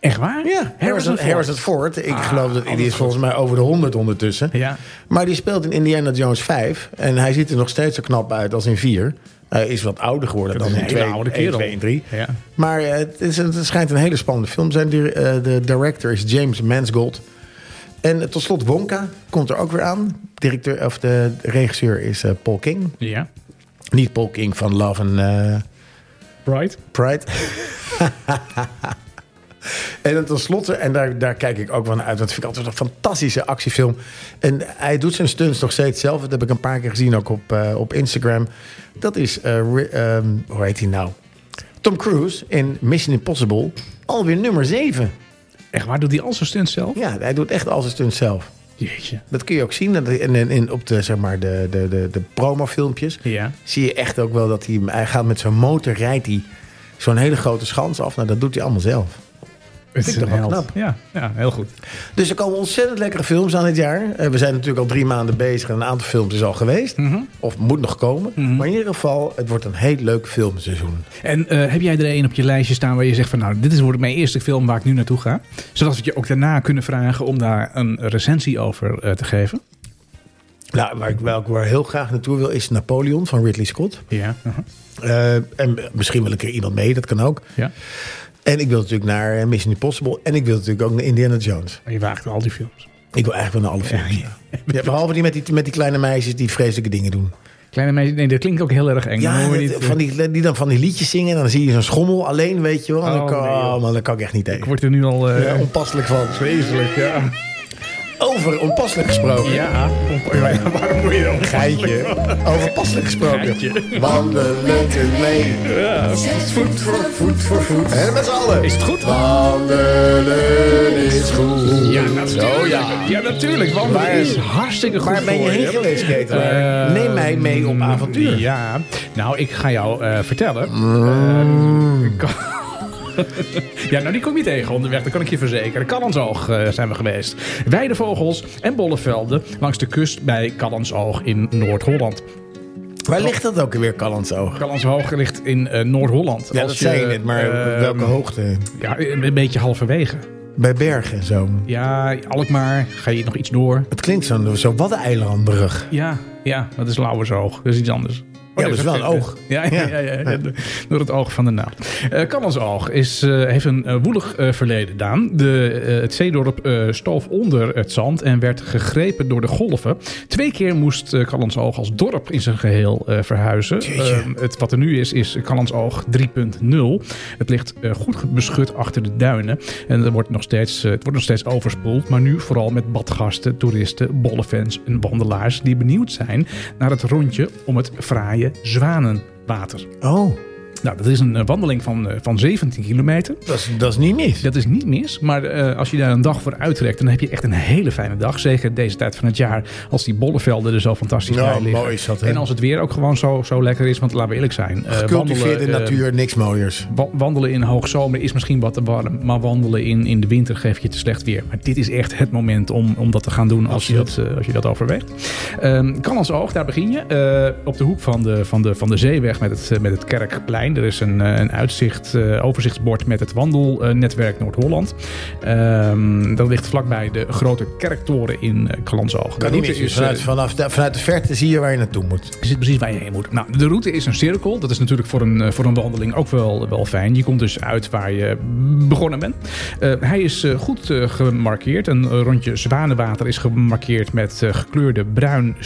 Echt waar? Ja, Harrison, Harrison Ford. Ik Ah, geloof dat die is volgens mij over de 100 ondertussen. Ja. Maar die speelt in Indiana Jones 5. En hij ziet er nog steeds zo knap uit als in 4. Hij is wat ouder geworden Dat dan in een hele 2, oude 1, kerel. 2 en 3. Ja. Maar eh, het, is, het schijnt een hele spannende film. Zijn di- eh, de director is James Mansgold. En tot slot Wonka komt er ook weer aan. Directeur, of de regisseur is eh, Paul King. Ja. Niet Paul King van Love and eh, Right? Pride. <laughs> en dan tenslotte, en daar, daar kijk ik ook van uit. Dat vind ik altijd een fantastische actiefilm. En hij doet zijn stunts nog steeds zelf. Dat heb ik een paar keer gezien ook op, eh, op Instagram. Dat is, eh, ehm, hoe heet hij nou? Tom Cruise in Mission Impossible. Alweer nummer 7. Echt waar? Doet hij al zijn stunts zelf? Ja, hij doet echt al zijn stunts zelf. Jeetje. Dat kun je ook zien. En, en, en op de, zeg maar, de, de, de, de promofilmpjes Ja. zie je echt ook wel dat hij... Hij gaat met zijn motor, rijdt hij zo'n hele grote schans af. Nou, dat doet hij allemaal zelf. Het ik toch wel knap. Ja, ja, heel goed. Dus er komen ontzettend lekkere films aan dit jaar. Eh, we zijn natuurlijk al drie maanden bezig en een aantal films is al geweest. Mhm. Of moet nog komen. Maar in ieder geval, het wordt een heel leuk filmseizoen. En eh, heb jij er een op je lijstje staan waar je zegt van nou, dit is wordt mijn eerste film waar ik nu naartoe ga? Zodat we je ook daarna kunnen vragen om daar een recensie over eh, te geven. Nou, waar ik wel waar heel graag naartoe wil is Napoleon van Ridley Scott. Ja. uh-huh. En misschien wil ik er iemand mee, dat kan ook. ja. En ik wil natuurlijk naar eh, Mission Impossible. En ik wil natuurlijk ook naar Indiana Jones. Maar je waagt al die films. Ik wil eigenlijk wel naar alle films. Ja, behalve die met, die met die kleine meisjes die vreselijke dingen doen. Kleine meisje, nee, dat klinkt ook heel erg eng. Ja, dat- niet, van die, die dan van die liedjes zingen. En dan zie je zo'n schommel alleen, weet je wel. En dan Oh, kan, nee, oh, man, daar kan ik echt niet Ik tegen. word er nu al Ja, onpasselijk van. vreselijk. Ja. Over onpasselijk gesproken. Ja. Ja, Waarom moet je dan Geintje. Over passelijk gesproken. Wandelen in leen. Voet voor voet voor voet. En met z'n allen. Is het goed? Wandelen is goed. Ja, natuurlijk. Zo, ja. ja, natuurlijk. Het is hartstikke goed Waar ben je heen geweest, Ketelaar? Eh, Neem mij mee op avontuur. Ja, nou, ik ga jou eh, vertellen. Mm. Eh, ik kan- <laughs> ja, nou, die kom je tegen onderweg, dat kan ik je verzekeren. Callensoog eh zijn we geweest. Weidevogels en bollevelden langs de kust bij Callensoog in Noord-Holland. Waar ligt dat ook weer, Callandsoog? Callensoog ligt in eh, Noord-Holland. Ja, Als dat zei je net, maar eh, op welke hoogte? Ja, een beetje halverwege. Bij Bergen zo. Ja, Alkmaar, ga je nog iets door. Het klinkt zo, zo Waddeneilandbrug. Ja, ja, dat is Lauwersoog. Dat is iets anders. Ja, dat is wel een oog. Ja, ja, ja, door het oog van de naam. Uh, Callensoog is, uh, heeft een uh, woelig verleden, Daan. De, het zeedorp stoof onder het zand en werd gegrepen door de golven. Twee keer moest uh, Callensoog als dorp in zijn geheel verhuizen. Uh, het, wat er nu is, is Callensoog 3.0. Het ligt goed beschut achter de duinen. En er wordt nog steeds, het wordt nog steeds overspoeld. Maar nu vooral met badgasten, toeristen, bollefans en wandelaars... die benieuwd zijn naar het rondje om het fraaie Zwanenwater. Oh. Nou, dat is een eh, wandeling van, eh, van 17 kilometer. Dat is, dat is niet mis. Dat is niet mis, maar eh, als je daar een dag voor uittrekt, dan heb je echt een hele fijne dag. Zeker deze tijd van het jaar, als die bollevelden er zo fantastisch Nou, bij liggen. mooi is dat, hè? En als het weer ook gewoon zo, zo lekker is, want laten we eerlijk zijn. eh, Gecultiveerde natuur, niks mooiers. wa- wandelen in hoogzomer is misschien wat te warm, maar wandelen in, in de winter geeft je te slecht weer. Maar dit is echt het moment om, om dat te gaan doen als je dat, als je dat overweegt. Ehm kan als oog, daar begin je. Op de hoek van de, van de, van de zeeweg met het, met het Kerkplein. Er is een, eh, een uitzicht, eh, overzichtsbord met het wandelnetwerk Noord-Holland. Ehm, dat ligt vlakbij de grote kerktoren in uh, Kalansoog. Kan is, vanuit, eh, vanaf de, vanuit de verte zie je waar je naartoe moet. je zit precies waar je heen moet. Nou, de route is een cirkel. Dat is natuurlijk voor een, eh, voor een wandeling ook wel, wel fijn. Je komt dus uit waar je begonnen bent. Eh, hij is eh, goed eh, gemarkeerd. Een eh, rondje zwanenwater is gemarkeerd met eh, gekleurde bruin...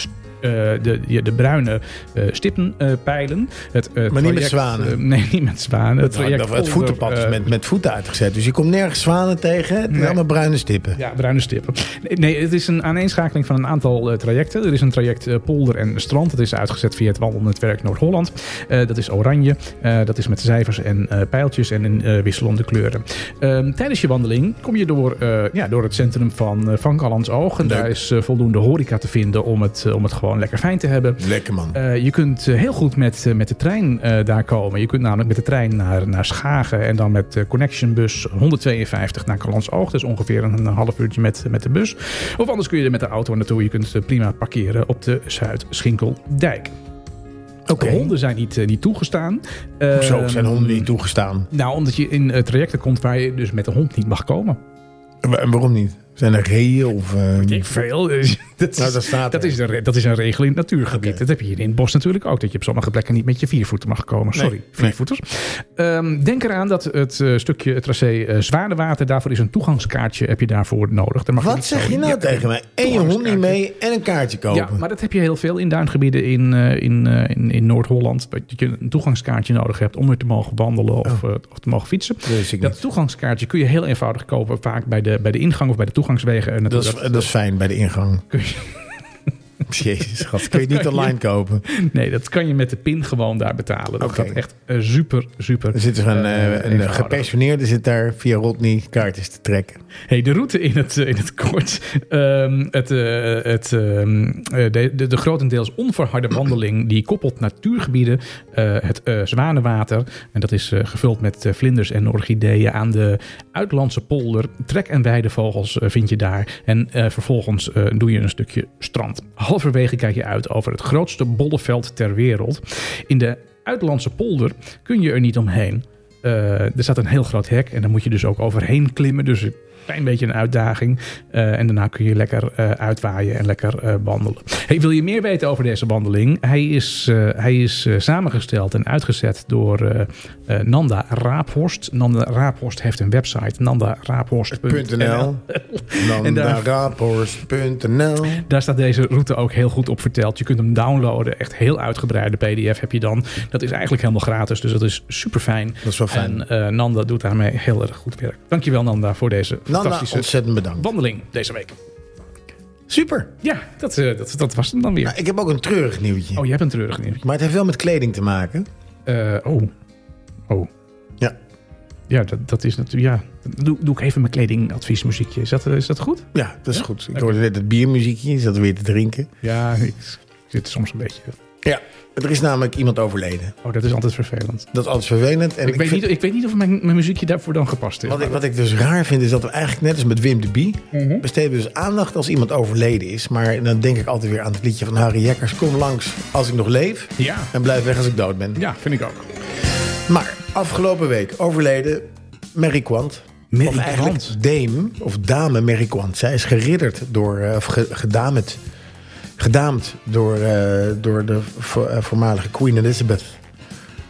eh, de, ja, de bruine eh, stippenpijlen. het, eh, Maar niet met zwanen. nee, niet met zwanen. Het Het, traject het voetenpad is met, met voeten uitgezet. Dus je komt nergens zwanen tegen. Het Nee. allemaal bruine stippen. Ja, bruine stippen. Nee, het is een aaneenschakeling van een aantal trajecten. Er is een traject polder en strand. Dat is uitgezet via het wandelnetwerk Noord-Holland. Dat is oranje. Dat is met cijfers en pijltjes en in wisselende kleuren. Ehm, tijdens je wandeling kom je door, ja, door het centrum van, van Callandsoog. En Leuk. daar is voldoende horeca te vinden om het, om het gewoon lekker fijn te hebben. Lekker man. Eh, je kunt eh, heel goed met, eh, met de trein daar komen. Je kunt namelijk met de trein naar, naar Schagen en dan met de Connection Bus 152 naar Callandsoog. Dus ongeveer een, half uurtje met, met de bus. Of anders kun je er met de auto naartoe. Je kunt prima parkeren op de Zuid-Schinkeldijk. Oké. De honden zijn niet, niet toegestaan. Zo Ehm, zijn honden niet toegestaan. Nou, omdat je in trajecten komt waar je dus met de hond niet mag komen. En waarom niet? Zijn er reeën of... eh, Ik veel. <laughs> dat, is, Nou, dat staat dat, is dat is een regel in het natuurgebied. Dat heb je hier in het bos natuurlijk ook. Dat je op sommige plekken niet met je viervoeten mag komen. Sorry, Nee, viervoeters. Ehm, denk eraan dat het eh, stukje het tracé eh Zwaardewater... daarvoor is een toegangskaartje heb je daarvoor nodig. Daar mag Wat niet zeg zo- je nou Ja, tegen mij? En je hond niet mee en een kaartje kopen. Ja, maar dat heb je heel veel in duingebieden in, eh, in, in, in Noord-Holland. Dat je een toegangskaartje nodig hebt om er te mogen wandelen of, eh, of te mogen fietsen. Dat toegangskaartje kun je heel eenvoudig kopen. Vaak bij de, bij de ingang of bij de toegangswegen. Dat is, dat is fijn bij de ingang. kun je- <laughs> Jezus, schat. Kun je niet <laughs> je- online kopen? Nee, dat kan je met de pin gewoon daar betalen. Dat gaat echt eh, super, super. Er zit er een, eh, een gepensioneerde zit daar via Rodney kaartjes te trekken. Hey, de route in het, in het kort. Ehm, het, het, eh, de, de, de grotendeels onverharde wandeling die koppelt natuurgebieden, het Zwanenwater. En dat is gevuld met vlinders en orchideeën aan de Uitlandse polder. Trek- en weidevogels vind je daar. En vervolgens doe je een stukje strand. Halverwege kijk je uit over het grootste bolleveld ter wereld. In de Uitlandse polder kun je er niet omheen. Eh, er staat een heel groot hek en daar moet je dus ook overheen klimmen. Dus klein beetje een uitdaging. Eh, en daarna kun je lekker eh, uitwaaien en lekker eh, wandelen. Hey, wil je meer weten over deze wandeling? Hij is, hij is samengesteld en uitgezet door Nanda Raaphorst. Nanda Raaphorst heeft een website, nandaraaphorst.nl. <laughs> Nandaraaphorst.nl Daar staat deze route ook heel goed op verteld. Je kunt hem downloaden. Echt heel uitgebreide PDF heb je dan. Dat is eigenlijk helemaal gratis. Dus dat is super fijn. Dat is wel fijn. En Nanda doet daarmee heel erg goed werk. Dankjewel Nanda voor deze Nanda, fantastische ontzettend bedankt. wandeling deze week. Super. Ja, dat, eh, dat, dat was hem dan weer. Nou, ik heb ook een treurig nieuwtje. Oh, je hebt een treurig nieuwtje. Maar het heeft wel met kleding te maken. Eh, oh. Oh. Ja. Ja, dat, dat is natuurlijk... Ja, doe, doe ik even mijn kledingadviesmuziekje. Is dat, eh, is dat goed? Ja, dat is goed. Ik hoorde net het biermuziekje. Je zat weer te drinken. Ja, ik zit soms een beetje... Ja, er is namelijk iemand overleden. Oh, dat is altijd vervelend. Dat is alles vervelend. En Ik, weet, vind- niet, ik weet niet of mijn, mijn muziekje daarvoor dan gepast is. Wat ik, wat ik dus raar vind, is dat we eigenlijk net als met Wim de Bie... Mhm. besteden we dus aandacht als iemand overleden is. Maar dan denk ik altijd weer aan het liedje van Harry Jekkers. Kom langs als ik nog leef Ja. en blijf weg als ik dood ben. ja, vind ik ook. Maar afgelopen week overleden Mary Quant. Mary of eigenlijk. Dame, of dame Mary Quant. Zij is geridderd door, eh, of ge, gedaamd, door, eh, door de vo- eh, voormalige Queen Elizabeth.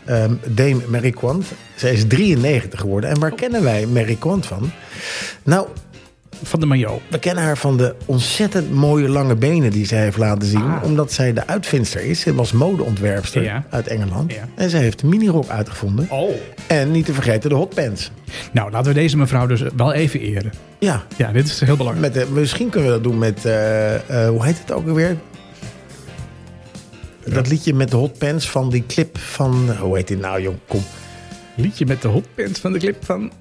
Ehm, Dame Mary Quant. Zij is 93 geworden. En waar kennen wij Mary Quant van? Nou, Van de mayo. we kennen haar van de ontzettend mooie lange benen die zij heeft laten zien. Ah. Omdat zij de uitvindster is. Ze was modeontwerpster Ja. uit Engeland. Ja. En zij heeft de minirok uitgevonden. Oh. En niet te vergeten de hotpants. Nou, laten we deze mevrouw dus wel even eren. Ja, Ja, dit is heel belangrijk. met misschien kunnen we dat doen met, eh, eh, hoe heet het ook alweer? dat liedje met de hot pants van die clip van... Hoe heet die nou, jong? Kom. Liedje met de hotpants van de clip van...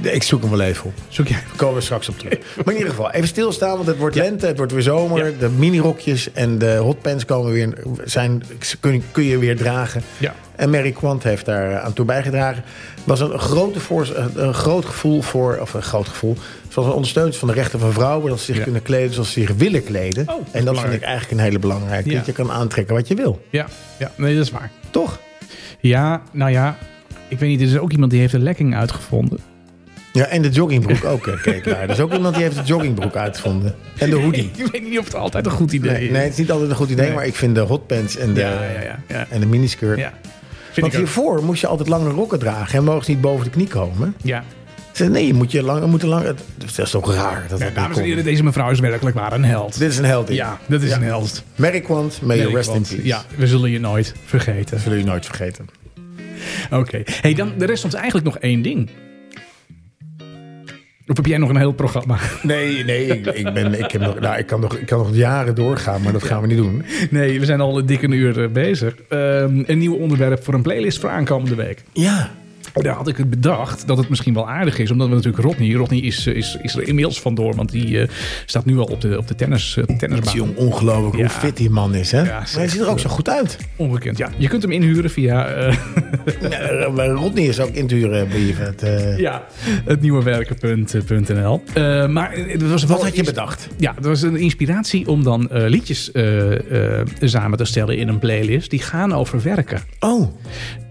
Ik zoek hem wel even op. Zoek jij? Daar komen we straks op terug. <laughs> Maar in ieder geval, even stilstaan, want het wordt Ja. lente, het wordt weer zomer. Ja. De minirokjes en de hotpants komen weer, zijn, kun, kun je weer dragen. Ja. En Mary Quant heeft daar aan toe bijgedragen. was een, grote voor, een groot gevoel voor, of een groot gevoel, zoals een ondersteuning van de rechten van vrouwen, dat ze zich Ja. kunnen kleden zoals ze zich willen kleden. Oh, dat en dat vind ik eigenlijk een hele belangrijke. Dat je kan aantrekken wat je wil. Ja, ja, nee, dat is waar. Toch? Ja, nou ja, ik weet niet, er is ook iemand die heeft een lekking uitgevonden. Ja, en de joggingbroek ook, eh, keek daar. Er is ook iemand die heeft de joggingbroek uitgevonden. En de hoodie. Ik weet niet of het altijd een goed idee Nee, is. nee, het is niet altijd een goed idee, Nee. maar ik vind de hotpants en de, Ja, ja, ja. ja. en de miniskirt. Want hiervoor moest je altijd lange rokken dragen en mogen ze niet boven de knie komen. Ja. Nee, je moet je lang, je moet lang, dat is toch raar dat Ja, dat dames en heren, deze mevrouw is werkelijk waar een held. Dit is een held. Ja, dat is Ja. een held. Quant, may you rest in peace. Ja, we zullen je nooit vergeten. Dat zullen jullie nooit vergeten. Oké. Hey, dan de rest ons eigenlijk nog één ding. Of heb jij nog een heel programma? Nee, nee, ik, ik, ben, ik, heb nog, nou, ik, kan nog, ik kan nog jaren doorgaan, maar dat gaan we niet doen. Nee, we zijn al een dikke uur eh, bezig. Ehm, een nieuw onderwerp voor een playlist voor aankomende week. Ja, Daar had ik het bedacht dat het misschien wel aardig is. Omdat we natuurlijk Rodney... Rodney is, eh, is, is er inmiddels vandoor. Want die eh, staat nu al op de, op de tennis, eh, tennisbaan. jong, ongelooflijk Ja. hoe fit die man is, hè? Ja, maar hij ziet er ook zo goed uit. Ongekend. Ja, je kunt hem inhuren via <laughs> Ja, Rodney is ook in te. Het, ja, het nieuwewerken.nl. Maar het was Wat had je bedacht? Ja, dat was een inspiratie om dan liedjes samen te stellen in een playlist. Die gaan over werken. Oh,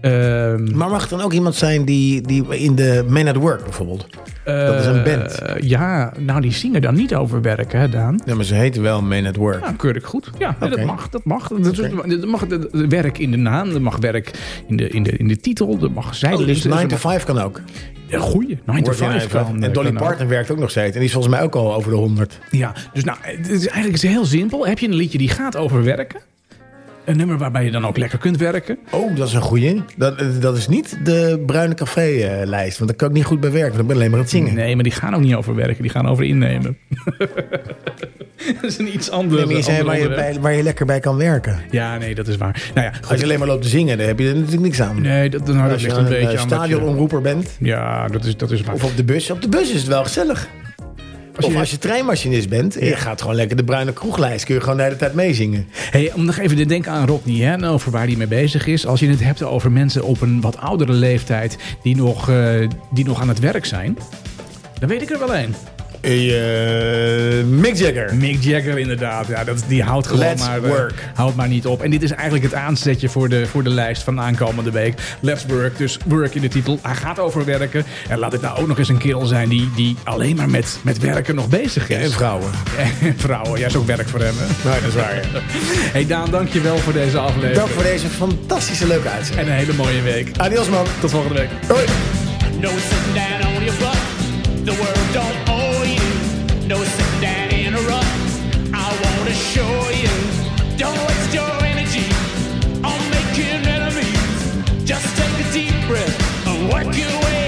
Ehm, maar mag dan ook iemand zijn die, die in de Man at Work bijvoorbeeld? Dat is een band. eh, ja, nou die zingen dan niet over werken, hè Daan? Ja, maar ze heten wel Man at Work. Ja, keurig goed. Ja, dat mag. Dat mag. Dat, dat mag dat- dat werk in de naam, er mag werk in de, in de, in de titel, er mag Oh, zijdelings. dus 9 to 5 kan ook. Een goeie. 9 to 5 kan. En Dolly kan ook. Parton werkt ook nog steeds. En die is volgens mij ook al over de 100. Ja, dus nou, het is eigenlijk is heel simpel. Heb je een liedje die gaat over werken? Een nummer waarbij je dan ook lekker kunt werken. Oh, dat is een goeie. Dat, dat is niet de bruine café-lijst. Want daar kan ik niet goed bij werken. Want ik ben alleen maar aan het zingen. Nee, maar die gaan ook niet over werken. Die gaan over innemen. <laughs> dat is een iets anders. Nee, maar je zei waar je, bij- waar je lekker bij kan werken. Ja, nee, dat is waar. Nou ja, Als je alleen maar loopt te zingen, dan heb je er natuurlijk niks aan. Nee, dat, nou, dat Als ligt een een, beetje eh, aan. dat je- stadionomroeper bent. Ja, dat is, dat is waar. Of op de bus. Op de bus is het wel gezellig. Als of je- als je treinmachinist bent en je gaat gewoon lekker de bruine kroeglijst. Kun je gewoon de hele tijd meezingen. Hey, om nog even te denken aan Rodney, hè, en over waar hij mee bezig is. Als je het hebt over mensen op een wat oudere leeftijd die nog, eh, die nog aan het werk zijn. Dan weet ik er wel een. Eh, Mick Jagger. Mick Jagger inderdaad. Ja, dat, die houdt gewoon Let's maar, eh, work. houdt maar niet op. En dit is eigenlijk het aanzetje voor de, voor de lijst van de aankomende week. Let's work. Dus work in de titel. Hij gaat over werken. En laat het nou ook nog eens een kerel zijn die, die alleen maar met, met werken nog bezig is. En vrouwen. En <laughs> vrouwen. Ja, is ook werk voor hem. Hè? Nou, dat is waar. <laughs> Hey Daan, dankjewel voor deze aflevering. Dank voor deze fantastische leuke uitzending. En een hele mooie week. Adios man. Tot volgende week. Hoi. What you wait?